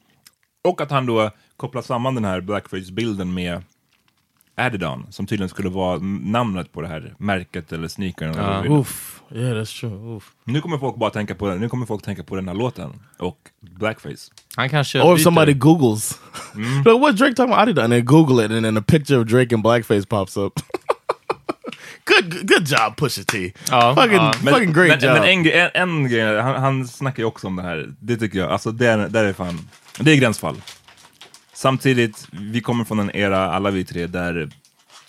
Och att han då kopplar samman den här blackface-bilden med Adidon, som tydligen skulle vara namnet på det här märket eller sneakern. eller du vill. Oof. Yeah, that's true. Oof. Nu kommer folk bara tänka på den, nu kommer folk tänka på den här låten och blackface. Han kanske Or if somebody Googles, like, what Drake talking about? Adidas, and then Google it, and then a picture of Drake in blackface pops up. good, good job, Pusha T. Ja, fucking, ja. fucking great men, job. Men en, en, en grej, han, han snackar ju också om det här, det tycker jag, alltså det är, där är fan, det är gränsfall. Samtidigt, vi kommer från en era, alla vi tre, där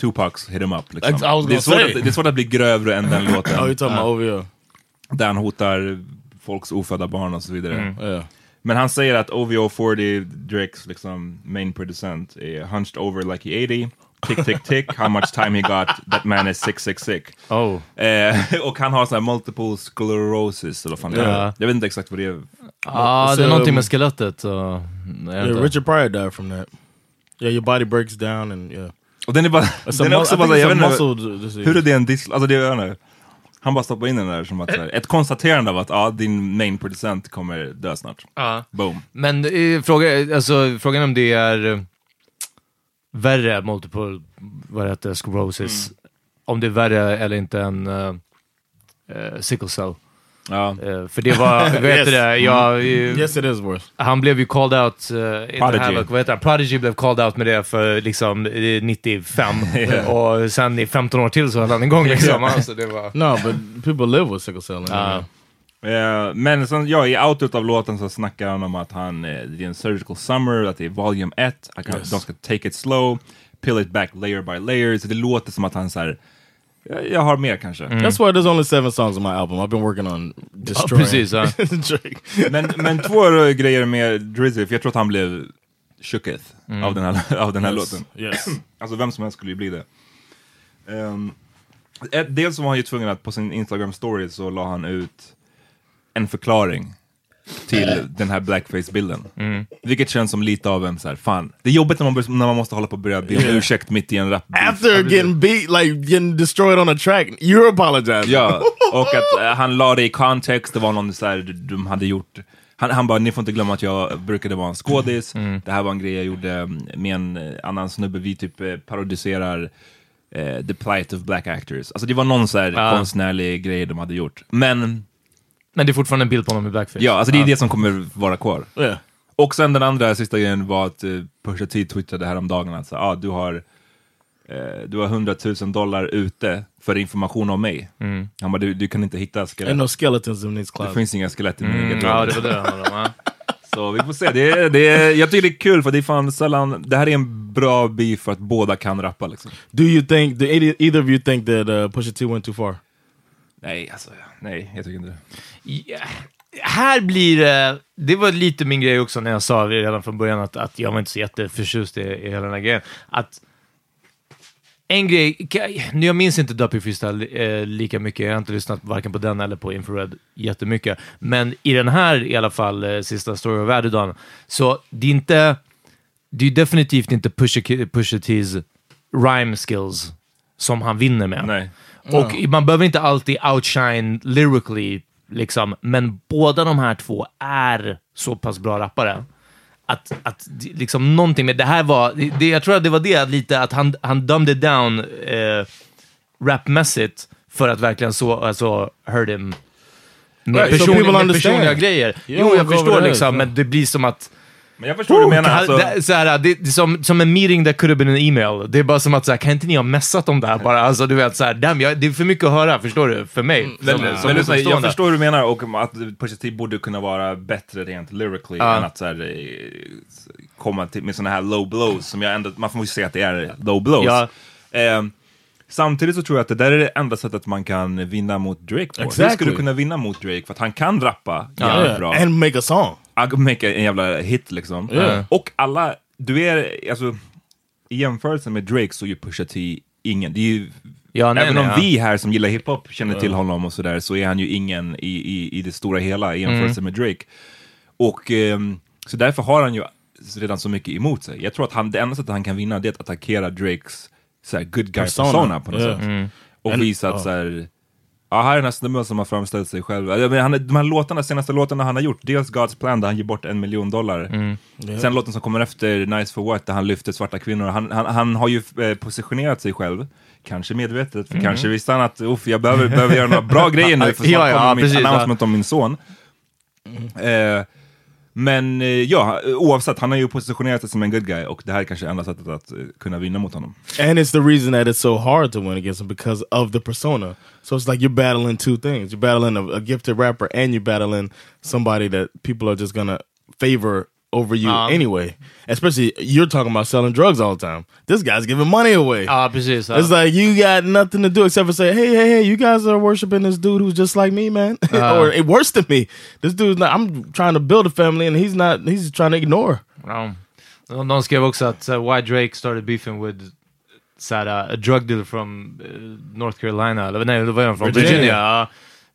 Tupacs hit him up. Liksom. Det, är svårt att, det är svårt att bli grövre än den låten. OVO. Där han hotar folks ofödda barn och så vidare. Mm. Yeah. Men han säger att OVO 40, Drakes liksom main producent, är hunched over like he 80. Tick, tick, tick. How much time he got? That man is sick, sick, sick. Oh. Eh, och han har sån här multiple sclerosis, eller vad fan det är. Ja. Jag vet inte exakt vad det är. Ja, det är So, någonting med um, skelettet. vet Yeah, inte. Richard Pryor died from that. Yeah, your body breaks down, and yeah. Och den är bara, It's den är också bara, jag vet inte, hur är det en dis... Alltså det, jag vet inte. Han bara stoppar in den där som att, så här, ett konstaterande av att ja, din main producent kommer dö snart. Ja. Boom. Men eh, fråga, alltså, frågan om det är eh, värre, multiple, vad det heter, sclerosis. Om det är värre eller inte än uh, sickle cell. Ja. Eh, för det var, vad heter det, jag, eh, Yes, it is worse. han blev ju called out, uh, Prodigy. Havoc, vad heter han? Prodigy blev called out med det för liksom eh, 95 och sen i 15 år till så höll han igång liksom. Alltså, det var... No, but people live with sickle cell. Ja. Eh, men sen, ja, i outet av låten så snackar han om att han, det är en surgical summer, att det är volume 1, att Yes. de ska take it slow, pill it back layer by layer, så det låter som att han så här, jag, har mer kanske. That's why there's only seven songs on my album. I've been working on destroying precis, ja. Drake. Men, men två grejer med Drizzy, för jag tror att han blev shooketh av den här, av den här Yes. låten. Yes. Alltså vem som helst skulle ju bli det. Um, ett, dels var han ju tvungen att på sin Instagram story så la han ut en förklaring till den här blackface-bilden. Vilket känns som lite av en så här, fan, det är jobbigt när man, när man måste hålla på och börja be om Yeah. ursäkt mitt i en rap. After getting beat, like getting destroyed on a track, you're apologizing. Ja, och att eh, han la det i kontext, det var någon så här, de hade gjort han, han bara, ni får inte glömma att jag brukade vara en skådis, det här var en grej jag gjorde mm, med en eh, annan snubbe, vi typ eh, parodiserar eh, the plight of black actors. Alltså det var någon så här Ja. konstnärlig grej de hade gjort. Men, Men det är fortfarande en bild på honom i blackface. ja, alltså det är det som kommer vara kvar. Yeah. Och sen den andra sista grejen var att uh, Pusha T twittrade häromdagen att så, ah, du har eh, du har 100 000 dollar ute för information om mig. Mm. Han bara, du, du kan inte hitta skelett. No skeletons in these Det finns inga skelett i min Mm, ja, det var det ja. Så vi får se. Det är, det är, jag tycker det är kul för det är fan sällan, det här är en bra beef för att båda kan rappa liksom. Do you think, do either, of you think that uh, Pusha T went too far? Nej, alltså, nej, jag tycker inte det. Ja, här blir det, det var lite min grej också när jag sa redan från början att, att jag var inte så jätteförtjust i, i hela den här grejen. Att en grej, nu jag minns inte Duppy Freestyle eh, lika mycket, jag har inte lyssnat varken på den eller på Infrared jättemycket, men i den här i alla fall, eh, sista Story of Adidon, så det är inte, det är definitivt inte Pusha, Pusha T's rhyme skills som han vinner med. Nej. Och man behöver inte alltid outshine lyrically, liksom, men båda de här två är så pass bra rappare. Att, att liksom någonting med det här var, det, jag tror att det var det lite, att han, han dumbed it down eh, rapmässigt för att verkligen så, alltså, hurt him med, Right, so person, people med personliga grejer. Jo, wanna jag förstår liksom, men det blir som att Men jag förstår vad du menar. Alltså, det, så här, det, det, som, som en meeting that could have been an email. Det är bara som att, så här, kan inte ni ha messat om det här bara? Alltså, du vet, så här, damn, jag, det är för mycket att höra, förstår du? För mig. men, som, men, som lyssna, jag utomstående. förstår hur du menar och att Pusha borde kunna vara bättre rent lyrically Ja. än att så här, eh, komma till, med såna här low blows som jag ändå, man får ju säga att det är low blows. Ja. Ehm, samtidigt så tror jag att det där är det enda sättet man kan vinna mot Drake på. Hur Exactly. ska du kunna vinna mot Drake? För att han kan rappa Yeah. jävligt bra. And make a song. I could make en jävla hit liksom. Yeah. Och alla, du är, alltså, i jämförelse med Drake så är ju Pusha T ingen, det är ju, Ja, nej, även nej, om ja. vi här som gillar hiphop känner till honom och sådär, så är han ju ingen i, i, i det stora hela i Mm. jämförelse med Drake. Och ehm, så därför har han ju redan så mycket emot sig. Jag tror att han, det enda sättet han kan vinna det är att attackera Drakes så good guy persona, Persona. på något Yeah. sätt. Mm. Och And- visa att ja. så här, Ja, här är den här snubben som har framställt sig själv. Menar, han, de här låtarna, senaste låtarna han har gjort, dels God's Plan där han ger bort en miljon dollar. Mm. Yeah. Sen låten som kommer efter, Nice for What, där han lyfter svarta kvinnor. Han, han, han har ju eh, positionerat sig själv, kanske medvetet, för Mm. kanske visste han att Uff, jag behöver, behöver göra några bra grejer nu, för snart Ja, ja, kommer mitt ja. announcement om min son. Eh, men eh, ja, oavsett, han har ju positionerat sig som en good guy och det här är kanske enda sättet att eh, kunna vinna mot honom. And it's the reason that it's so hard to win against him because of the persona. So it's like you're battling two things. You're battling a, a gifted rapper and you're battling somebody that people are just gonna favor over you Um, anyway. Especially you're talking about selling drugs all the time. This guy's giving money away. Precis. ja. It's like you got nothing to do except for say, hey, hey, hey, you guys are worshiping this dude who's just like me, man, Uh. or eh, worse than me. This dude's not. I'm trying to build a family, and he's not. He's trying to ignore. De- De skrev också att uh, why Drake started beefing with såhär, uh, a drug dealer from uh, North Carolina, eller nej, det var från Virginia. Virginia.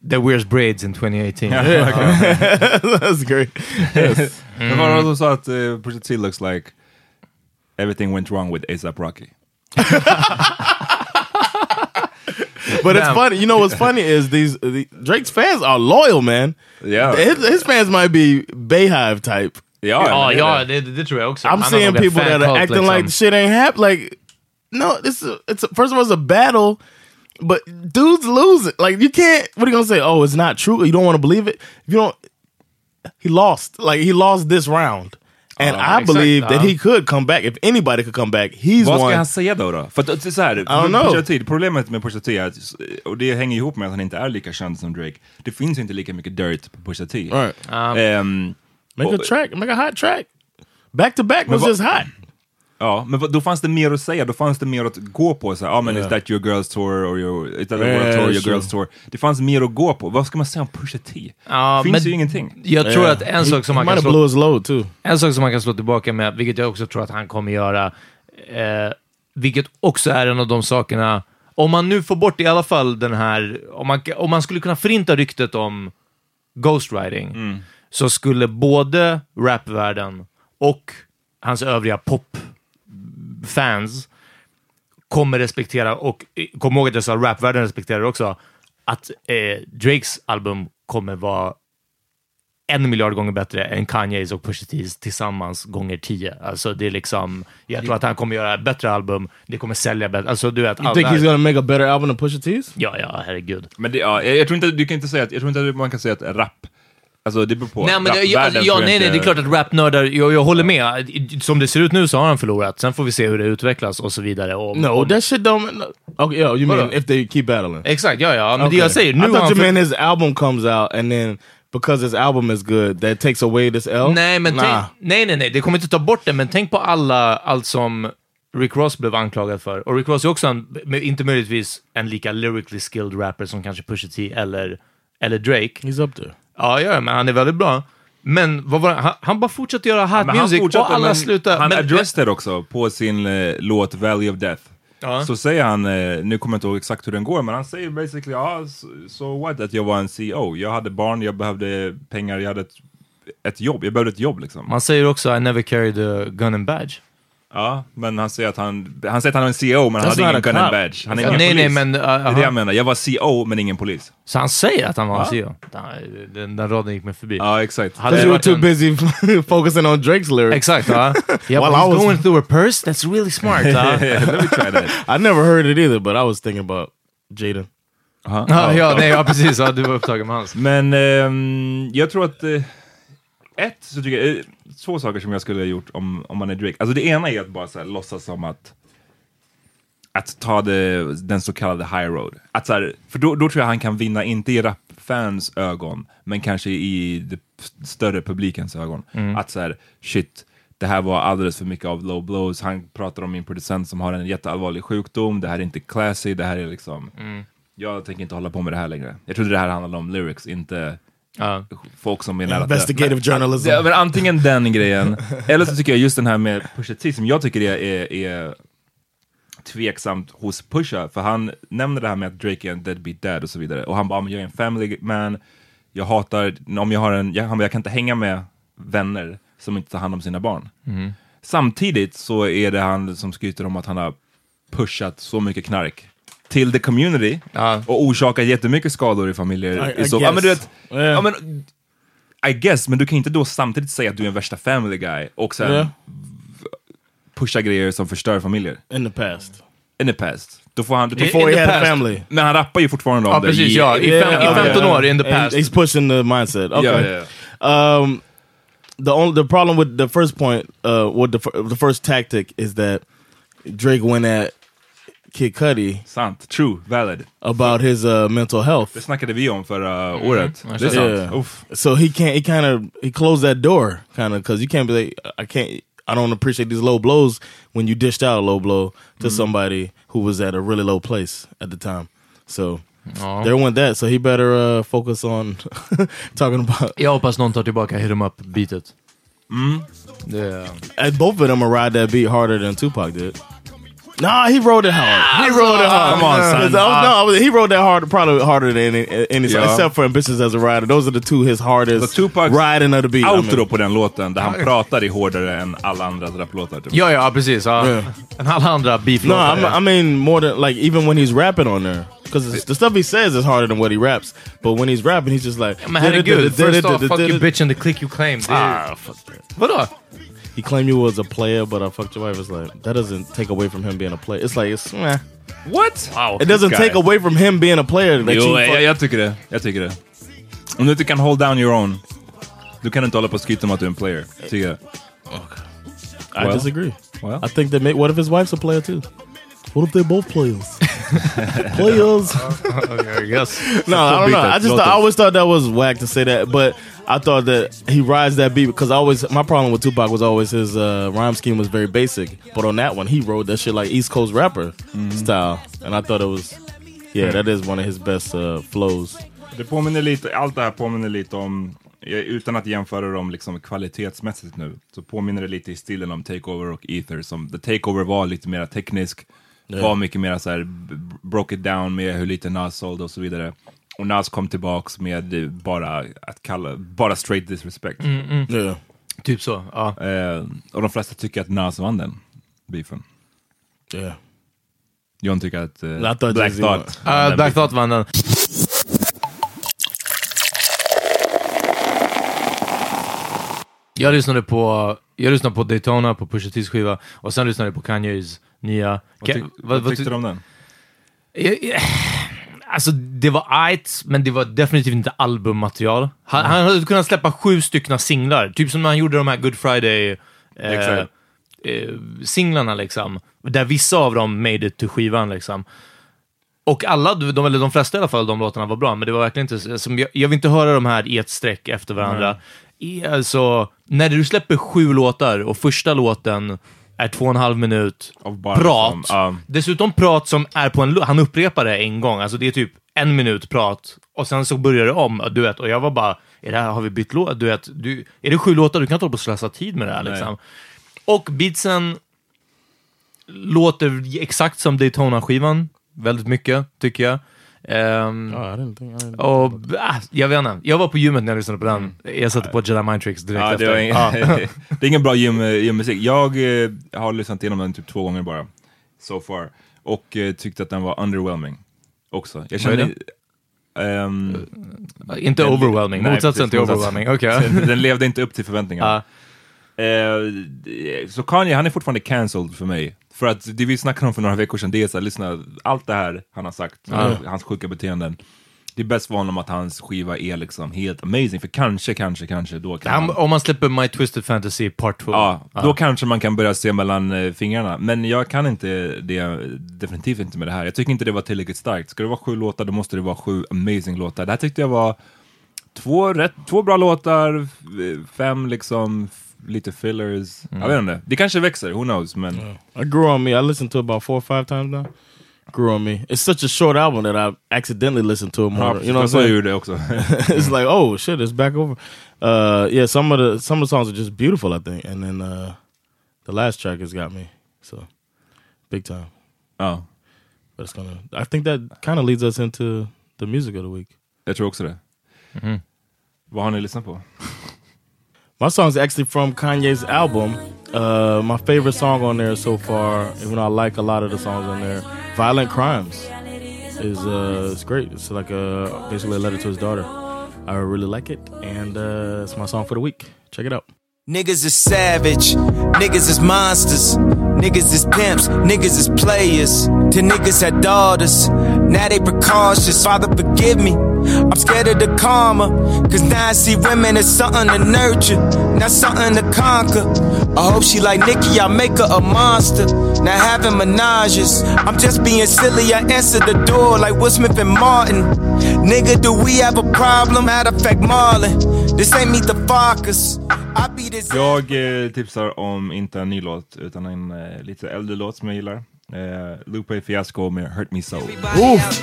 That wears braids in 2018. Yeah, That's great. Yes. Men var det någon som sa att uh, Pusha T looks like everything went wrong with ASAP Rocky? But it's funny. You know what's funny is these the, Drake's fans are loyal, man. Yeah. his, his fans might be Bayhive type. Ja, Ja, men det är ja det. det, det tror jag också. I'm Han har seeing people that are acting like, like shit ain't happening. Like, no, this is it's a, first of all it's a battle, but dudes lose it. Like you can't. What are you gonna say? Oh, it's not true. You don't want to believe it. If you don't, he lost. Like he lost this round. And Ja, I exakt, believe that ja. he could come back. If anybody could come back, he's Vad ska one. han säga då? då? För att, det är så här, don't know. Pusha T, problemet med Pusha T är, att, och det hänger ihop med att han inte är lika känd som Drake, det finns inte lika mycket dirt på Pusha T. Right. Um, Ehm, Make a track. Make a hot track. Back to back was vad- just hot. Ja, men då fanns det mer att säga, då fanns det mer att gå på. Så här, ah, men Yeah. Is that your girls tour? Or your, is that Yeah, world tour? Your girls tour? Det fanns mer att gå på. Vad ska man säga om Pusha T? Ja, finns men ju ingenting. Jag tror Yeah. att en sak som man kan slå... load too. En sak som man kan slå tillbaka med, vilket jag också tror att han kommer göra, eh, vilket också är en av de sakerna, om man nu får bort i alla fall den här, om man, om man skulle kunna förinta ryktet om ghostwriting, Mm. så skulle både rapvärlden och hans övriga popfans kommer respektera, och eh, kom ihåg att jag sa rapvärlden respekterar också, att eh, Drakes album kommer vara en miljard gånger bättre än Kanyes och Pusha T's tillsammans gånger tio. Alltså det är liksom, jag tror att han kommer göra ett bättre album, det kommer sälja bättre. Alltså du vet, You think he's gonna make a better album than Pusha T's? Ja, ja, herregud. Men det, ja, jag, jag tror inte, du kan inte säga att, jag tror inte att man kan säga att rap Alltså det beror på. Nej, men det, ja, Rapvärlden ja, jag nej, nej, det är klart att rapnördar, jag, jag håller med. Som det ser ut nu så har han förlorat. Sen får vi se hur det utvecklas och så vidare. Och, No, och, that shit don't. Okay, yo, you mean Vadå? if they keep battling? Exakt, ja, ja. Men det Okay. jag säger, nu I thought you meant his album comes out and then because his album is good, that takes away this L. Nej, men nah. tänk, nej, nej, nej, det kommer inte ta bort det, men tänk på alla, allt som Rick Ross blev anklagad för. Och Rick Ross är också en, men inte möjligtvis en lika lyrically skilled rapper som kanske Pusha T eller, eller Drake. He's up there. Ja, ja, men han är väldigt bra. Men vad var det? han, han bara fortsatte göra hot Men han music fortsatte, och alla men slutade... Han men, addressed det också på sin eh, låt Valley of Death. Ja. Så säger han, eh, nu kommer jag inte ihåg exakt hur den går, men han säger basically, ja, so, so what, att jag var en CEO. Jag hade barn, jag behövde pengar, jag hade ett, ett jobb. Jag behövde ett jobb liksom. Man säger också I never carried a gun and badge. Ja, men han säger att han, han säger att han är en CEO, men han hade ingen gun and badge. Han är ingen nej, polis. nej, men, uh, det är det jag menar, jag var CEO, men ingen polis. Så han säger att han var en Ja. CEO? Nej, Den, den raden gick mig förbi. Ja, exakt. Because you were too en- busy focusing on Drake's lyrics. Exakt, ja. Yeah, While I was going through a purse? That's really smart. ja. Let me try that. I never heard it either, but I was thinking about Jaden. Aha. Ja, ja, nej, ja, precis. Ja, du var upptagen med hans. Men ehm, jag tror att eh, ett, så tycker jag, två saker som jag skulle ha gjort om, om man är Drake. Alltså det ena är att bara så här, låtsas som att att ta det, den så kallade high road. Att så här, för då, då tror jag han kan vinna, inte i rapfans ögon, men kanske i större publikens ögon. Mm. Att så här, shit, det här var alldeles för mycket av low blows. Han pratar om min producent som har en jätteallvarlig sjukdom. Det här är inte classy, det här är liksom... Mm. Jag tänker inte hålla på med det här längre. Jag trodde det här handlade om lyrics, inte Ja. folk som menar att... Investigative journalism. Ja, men antingen den grejen, eller så tycker jag just den här med Pusha T, som jag tycker är, är, är tveksamt hos Pusha, för han nämner det här med att Drake är en deadbeat dad och så vidare. Och han bara, "Men jag är en family man, jag hatar, om jag har en, jag, han bara, jag kan inte hänga med vänner som inte tar hand om sina barn. Mhm. Samtidigt så är det han som skryter om att han har pushat så mycket knark till the community och orsakat jättemycket skador i familjer. I- I så, ja, men du vet, ja, men, I guess, men du kan inte då samtidigt säga att du är en värsta family guy och sen Yeah. pusha grejer som förstör familjer. In the past. In the past. Då får han, Before he had a family. Men han rappar ju fortfarande om Ja, det. precis, ja. I fem- i 15 år, in the And past. He's pushing the mindset. Okay. Yeah, yeah, Um, the only the problem with the first point, uh, with the the first tactic is that Drake went at Kid Cudi. Sant. True. Valid. About his uh, mental health. Det snackade vi om förra året. Det är sant. Yeah. Uff. So he can't. He kind of he closed that door, kind of, because you can't be like, I can't. I don't appreciate these low blows when you dished out a low blow to Mhm. somebody who was at a really low place at the time. So Ja. there went that. So he better uh, focus on talking about. Jag hoppas någon tar tillbaka Hit 'em up-beatet. Mm. Yeah. And both of them will ride that beat harder than Tupac did. Nah, he rode it hard. He rode it hard. Come on, son. I was- no, I was- he rode that hard, probably harder than any, any song, except for Ambitious as a Rider. Those are the two his hardest riding of the beat. I Outro mean. på den låten, där han pratar i hårdare än alla andra rapplåtar. Typ. Ja, ja, precis. Ja. Yeah. En alla andra No, beeflåtar. I'm, I mean more than like even when he's rapping on there, because the stuff he says is harder than what he raps. But when he's rapping, he's just like, Men herregud, first off, fuck you bitch and the click you claim. Ah, fuck that. Vadå? He claimed you was a player, but I fucked your wife. It's like that doesn't take away from him being a player. It's like it's meh. What? Wow. It doesn't take away from him being a player. That Jo, you jag, eh, fuck- jag tycker det. Jag tycker det. Om du inte kan hold down your own, du kan inte hålla på och skryta om att du är en player. Tycker jag. Eh. I Well, disagree. well. I think that may, what if his wife's a player too? What if they're both players? players. I guess. no, I don't know. I just thought, I always thought that was whack to say that, but I thought that he rides that beat because I always my problem with Tupac was always his uh, rhyme scheme was very basic, but on that one he wrote that shit like East Coast rapper style, and I thought it was yeah that is one of his best uh, flows. Det påminner lite, allt det här påminner lite om, utan att jämföra dem liksom kvalitetsmässigt nu, så påminner det lite i stilen om Takeover och Ether. Som, The Takeover var lite mer teknisk, Ja. var mycket mer så här, b- b- broke it down med hur lite Nas sålde och så vidare. Och Nas kom tillbaks med bara att kalla, bara straight disrespect. Mm, mm. Yeah. Typ så, ja. Eh, och de flesta tycker att Nas vann den beefen. Yeah. John tycker att eh, I thought Black Thought Uh, Black. Thought vann den. Jag lyssnade på, jag lyssnade på Daytona, på Pusha T's skiva, och sen lyssnade jag på Kanyes nya... Vad, tyck, vad, tyckte du om den? Alltså, det var ajt, men det var definitivt inte albummaterial. Han, han hade kunnat släppa sju stycken singlar, typ som när han gjorde de här Good Friday eh, eh, singlarna liksom. Där vissa av dem made it till skivan liksom. Och alla, de, eller de flesta i alla fall, de låtarna var bra, men det var verkligen inte, som jag, jag vill inte höra de här i ett streck efter varandra. I, alltså, när du släpper sju låtar och första låten är två och en halv minut prat, liksom, ja. dessutom prat som är på en, han upprepar det en gång, alltså det är typ en minut prat, och sen så börjar det om, du vet, och jag var bara, är det här, har vi bytt låt? Du vet, du, är det sju låtar? Du kan inte hålla på och slösa tid med det här liksom. Och beatsen låter exakt som Daytona-skivan, väldigt mycket, tycker jag. Ehm, och, ah, jag vet inte, jag var på gymmet när jag lyssnade på den. Jag satte på Jedi Mind Tricks direkt Ja, det, efter. var ing- Ja. det är ingen bra gym, gymmusik. Jag eh, har lyssnat igenom den typ två gånger bara, so far. Och eh, tyckte att den var underwhelming också. Jag kände... ehm, Inte den- overwhelming, nej, motsatsen precis, till overwhelming, okej. den levde inte upp till förväntningarna. Eh, så Kanye, han är fortfarande cancelled för mig. För att det vi snackade om för några veckor sedan, det är så här, lyssna, allt det här han har sagt, Ja. hans sjuka beteenden. Det är bäst för honom att hans skiva är liksom helt amazing, för kanske, kanske, kanske då kan Han, om man släpper My Twisted Fantasy Part 2. Ja, då kanske man kan börja se mellan eh, fingrarna. Men jag kan inte det, definitivt inte med det här. Jag tycker inte det var tillräckligt starkt. Ska det vara sju låtar, då måste det vara sju amazing låtar. Det här tyckte jag var två, rätt, två bra låtar, fem liksom, lite fillers. Jag vet inte, det kanske växer, who knows. Men I grew on me. I listened to it about four or five times now. Grew on me. It's such a short album that I accidentally listened to it more. You know what I'm saying? också. it's like, oh shit, it's back over. Uh, yeah, some of the some of the songs are just beautiful, I think. And then uh, the last track has got me. So big time. Oh. But it's gonna I think that kind of leads us into the music of the week. jag tror också det. Mhm. Vad har ni lyssnat på? My song's actually from Kanye's album. Uh, my favorite song on there so far, even though I like a lot of the songs on there, "Violent Crimes," is uh, it's great. It's like a basically a letter to his daughter. I really like it, and uh, it's my song for the week. Check it out. Niggas is savage, niggas is monsters, niggas is pimps, niggas is players. To niggas had daughters, now they precautious. Father, forgive me, I'm scared of the karma. Cause now I see women as something to nurture, not something to conquer. I hope she like Nicki, I make her a monster. Now having menages, I'm just being silly. I answer the door like Will Smith and Martin. Nigga, do we have a problem? Matter of fact, Marlon, this ain't meet the Farkers. I be this. Jag eh, tipsar om inte en ny låt, utan en eh, lite äldre låt som jag gillar. Eh, Lupe Fiasco med Hurt Me So. Oof.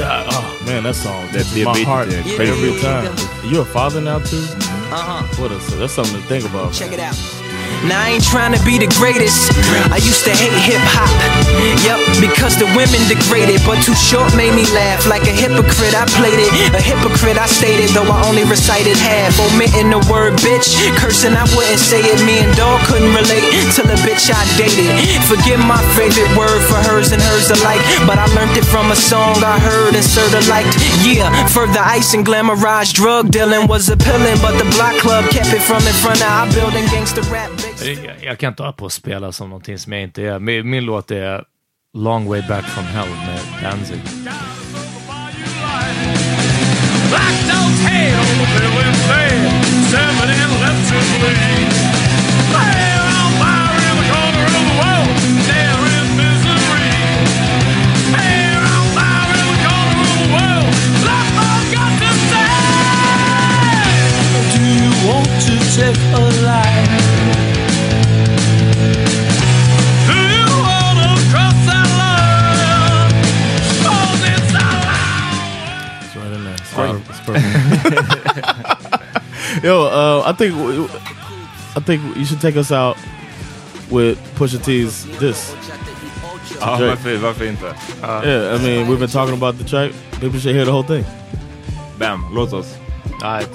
That- oh man, that song That- touches det my beat heart är crazy. every time. You a father now too? Uh-huh. What is that's something to think about. Check it out. Now I ain't trying to be the greatest. I used to hate hip hop. Yep, because the women degraded, but too short made me laugh like a hypocrite. I played it, a hypocrite I stated, though I only recited half. Omitting the word bitch, cursing I wouldn't say it. Me and dog couldn't relate till the bitch I dated. Forgive my favorite word for hers and hers alike, but I learned it from a song I heard and sorta liked. Yeah, further ice and glamorized drug dealing was appealing, but the block club kept it from in front of our building. Gangster rap. Jag, kan inte hålla på att spela som någonting som jag inte är. Min, min låt är Long Way Back From Hell med Danzig. Blacked a life Yo, uh, I think I think you should take us out with Pusha T's this. Ja, Drake. varför, varför inte? yeah, I mean we've been talking about the track. People should hear the whole thing. Bam, låt oss. Right.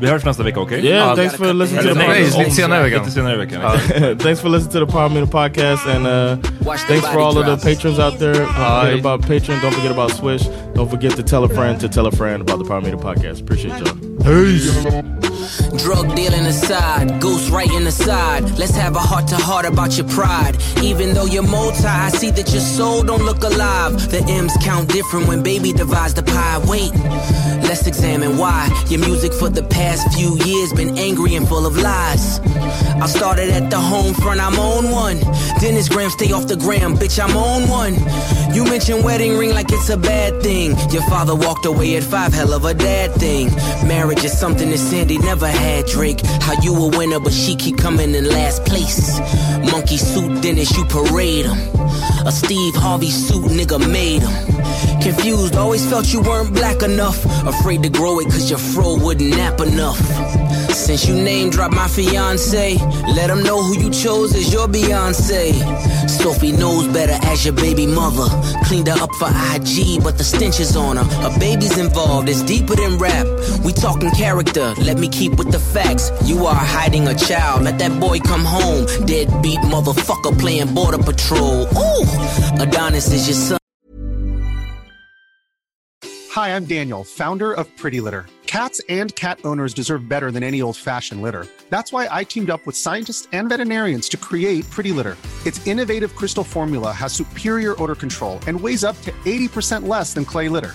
Vi hörs nästa vecka, okej? Yeah, thanks for listening to the podcast. lite senare i veckan. Lite senare i veckan. thanks for listening to the Power Meter podcast, and uh, thanks for all of the patrons out there. Don't forget about Patreon. Don't forget about Swish. Don't forget to tell a friend to tell a friend about the Power Meter podcast. Appreciate y'all. Peace. Drug dealing aside, ghost writing aside. Let's have a heart to heart about your pride. Even though you're multi, I see that your soul don't look alive. The M's count different when baby divides the pie. Wait, let's examine why your music for the past few years been angry and full of lies. I started at the home front, I'm on one. Dennis Graham, stay off the gram, bitch, I'm on one. You mentioned wedding ring like it's a bad thing. Your father walked away at five, hell of a dad thing. Marriage is something that Sandy never had, Drake. How you a winner, but she keep coming in last place. Monkey suit Dennis, you parade him. A Steve Harvey suit, nigga made him. Confused, always felt you weren't black enough. Afraid to grow it cause your fro wouldn't nap enough. Since you name dropped my fiance, let him know who you chose as your Beyonce. Sophie knows better as your baby mother. Cleaned her up for IG, but the stench is on her. A baby's involved, it's deeper than rap. We talking character, let me keep with the facts. You are hiding a child, let that boy come home. Deadbeat motherfucker playing border patrol. Ooh, Adonis is your son. Hi, I'm Daniel, founder of Pretty Litter. Cats and cat owners deserve better than any old fashioned litter. That's why I teamed up with scientists and veterinarians to create Pretty Litter. Its innovative crystal formula has superior odor control and weighs up to 80% less than clay litter.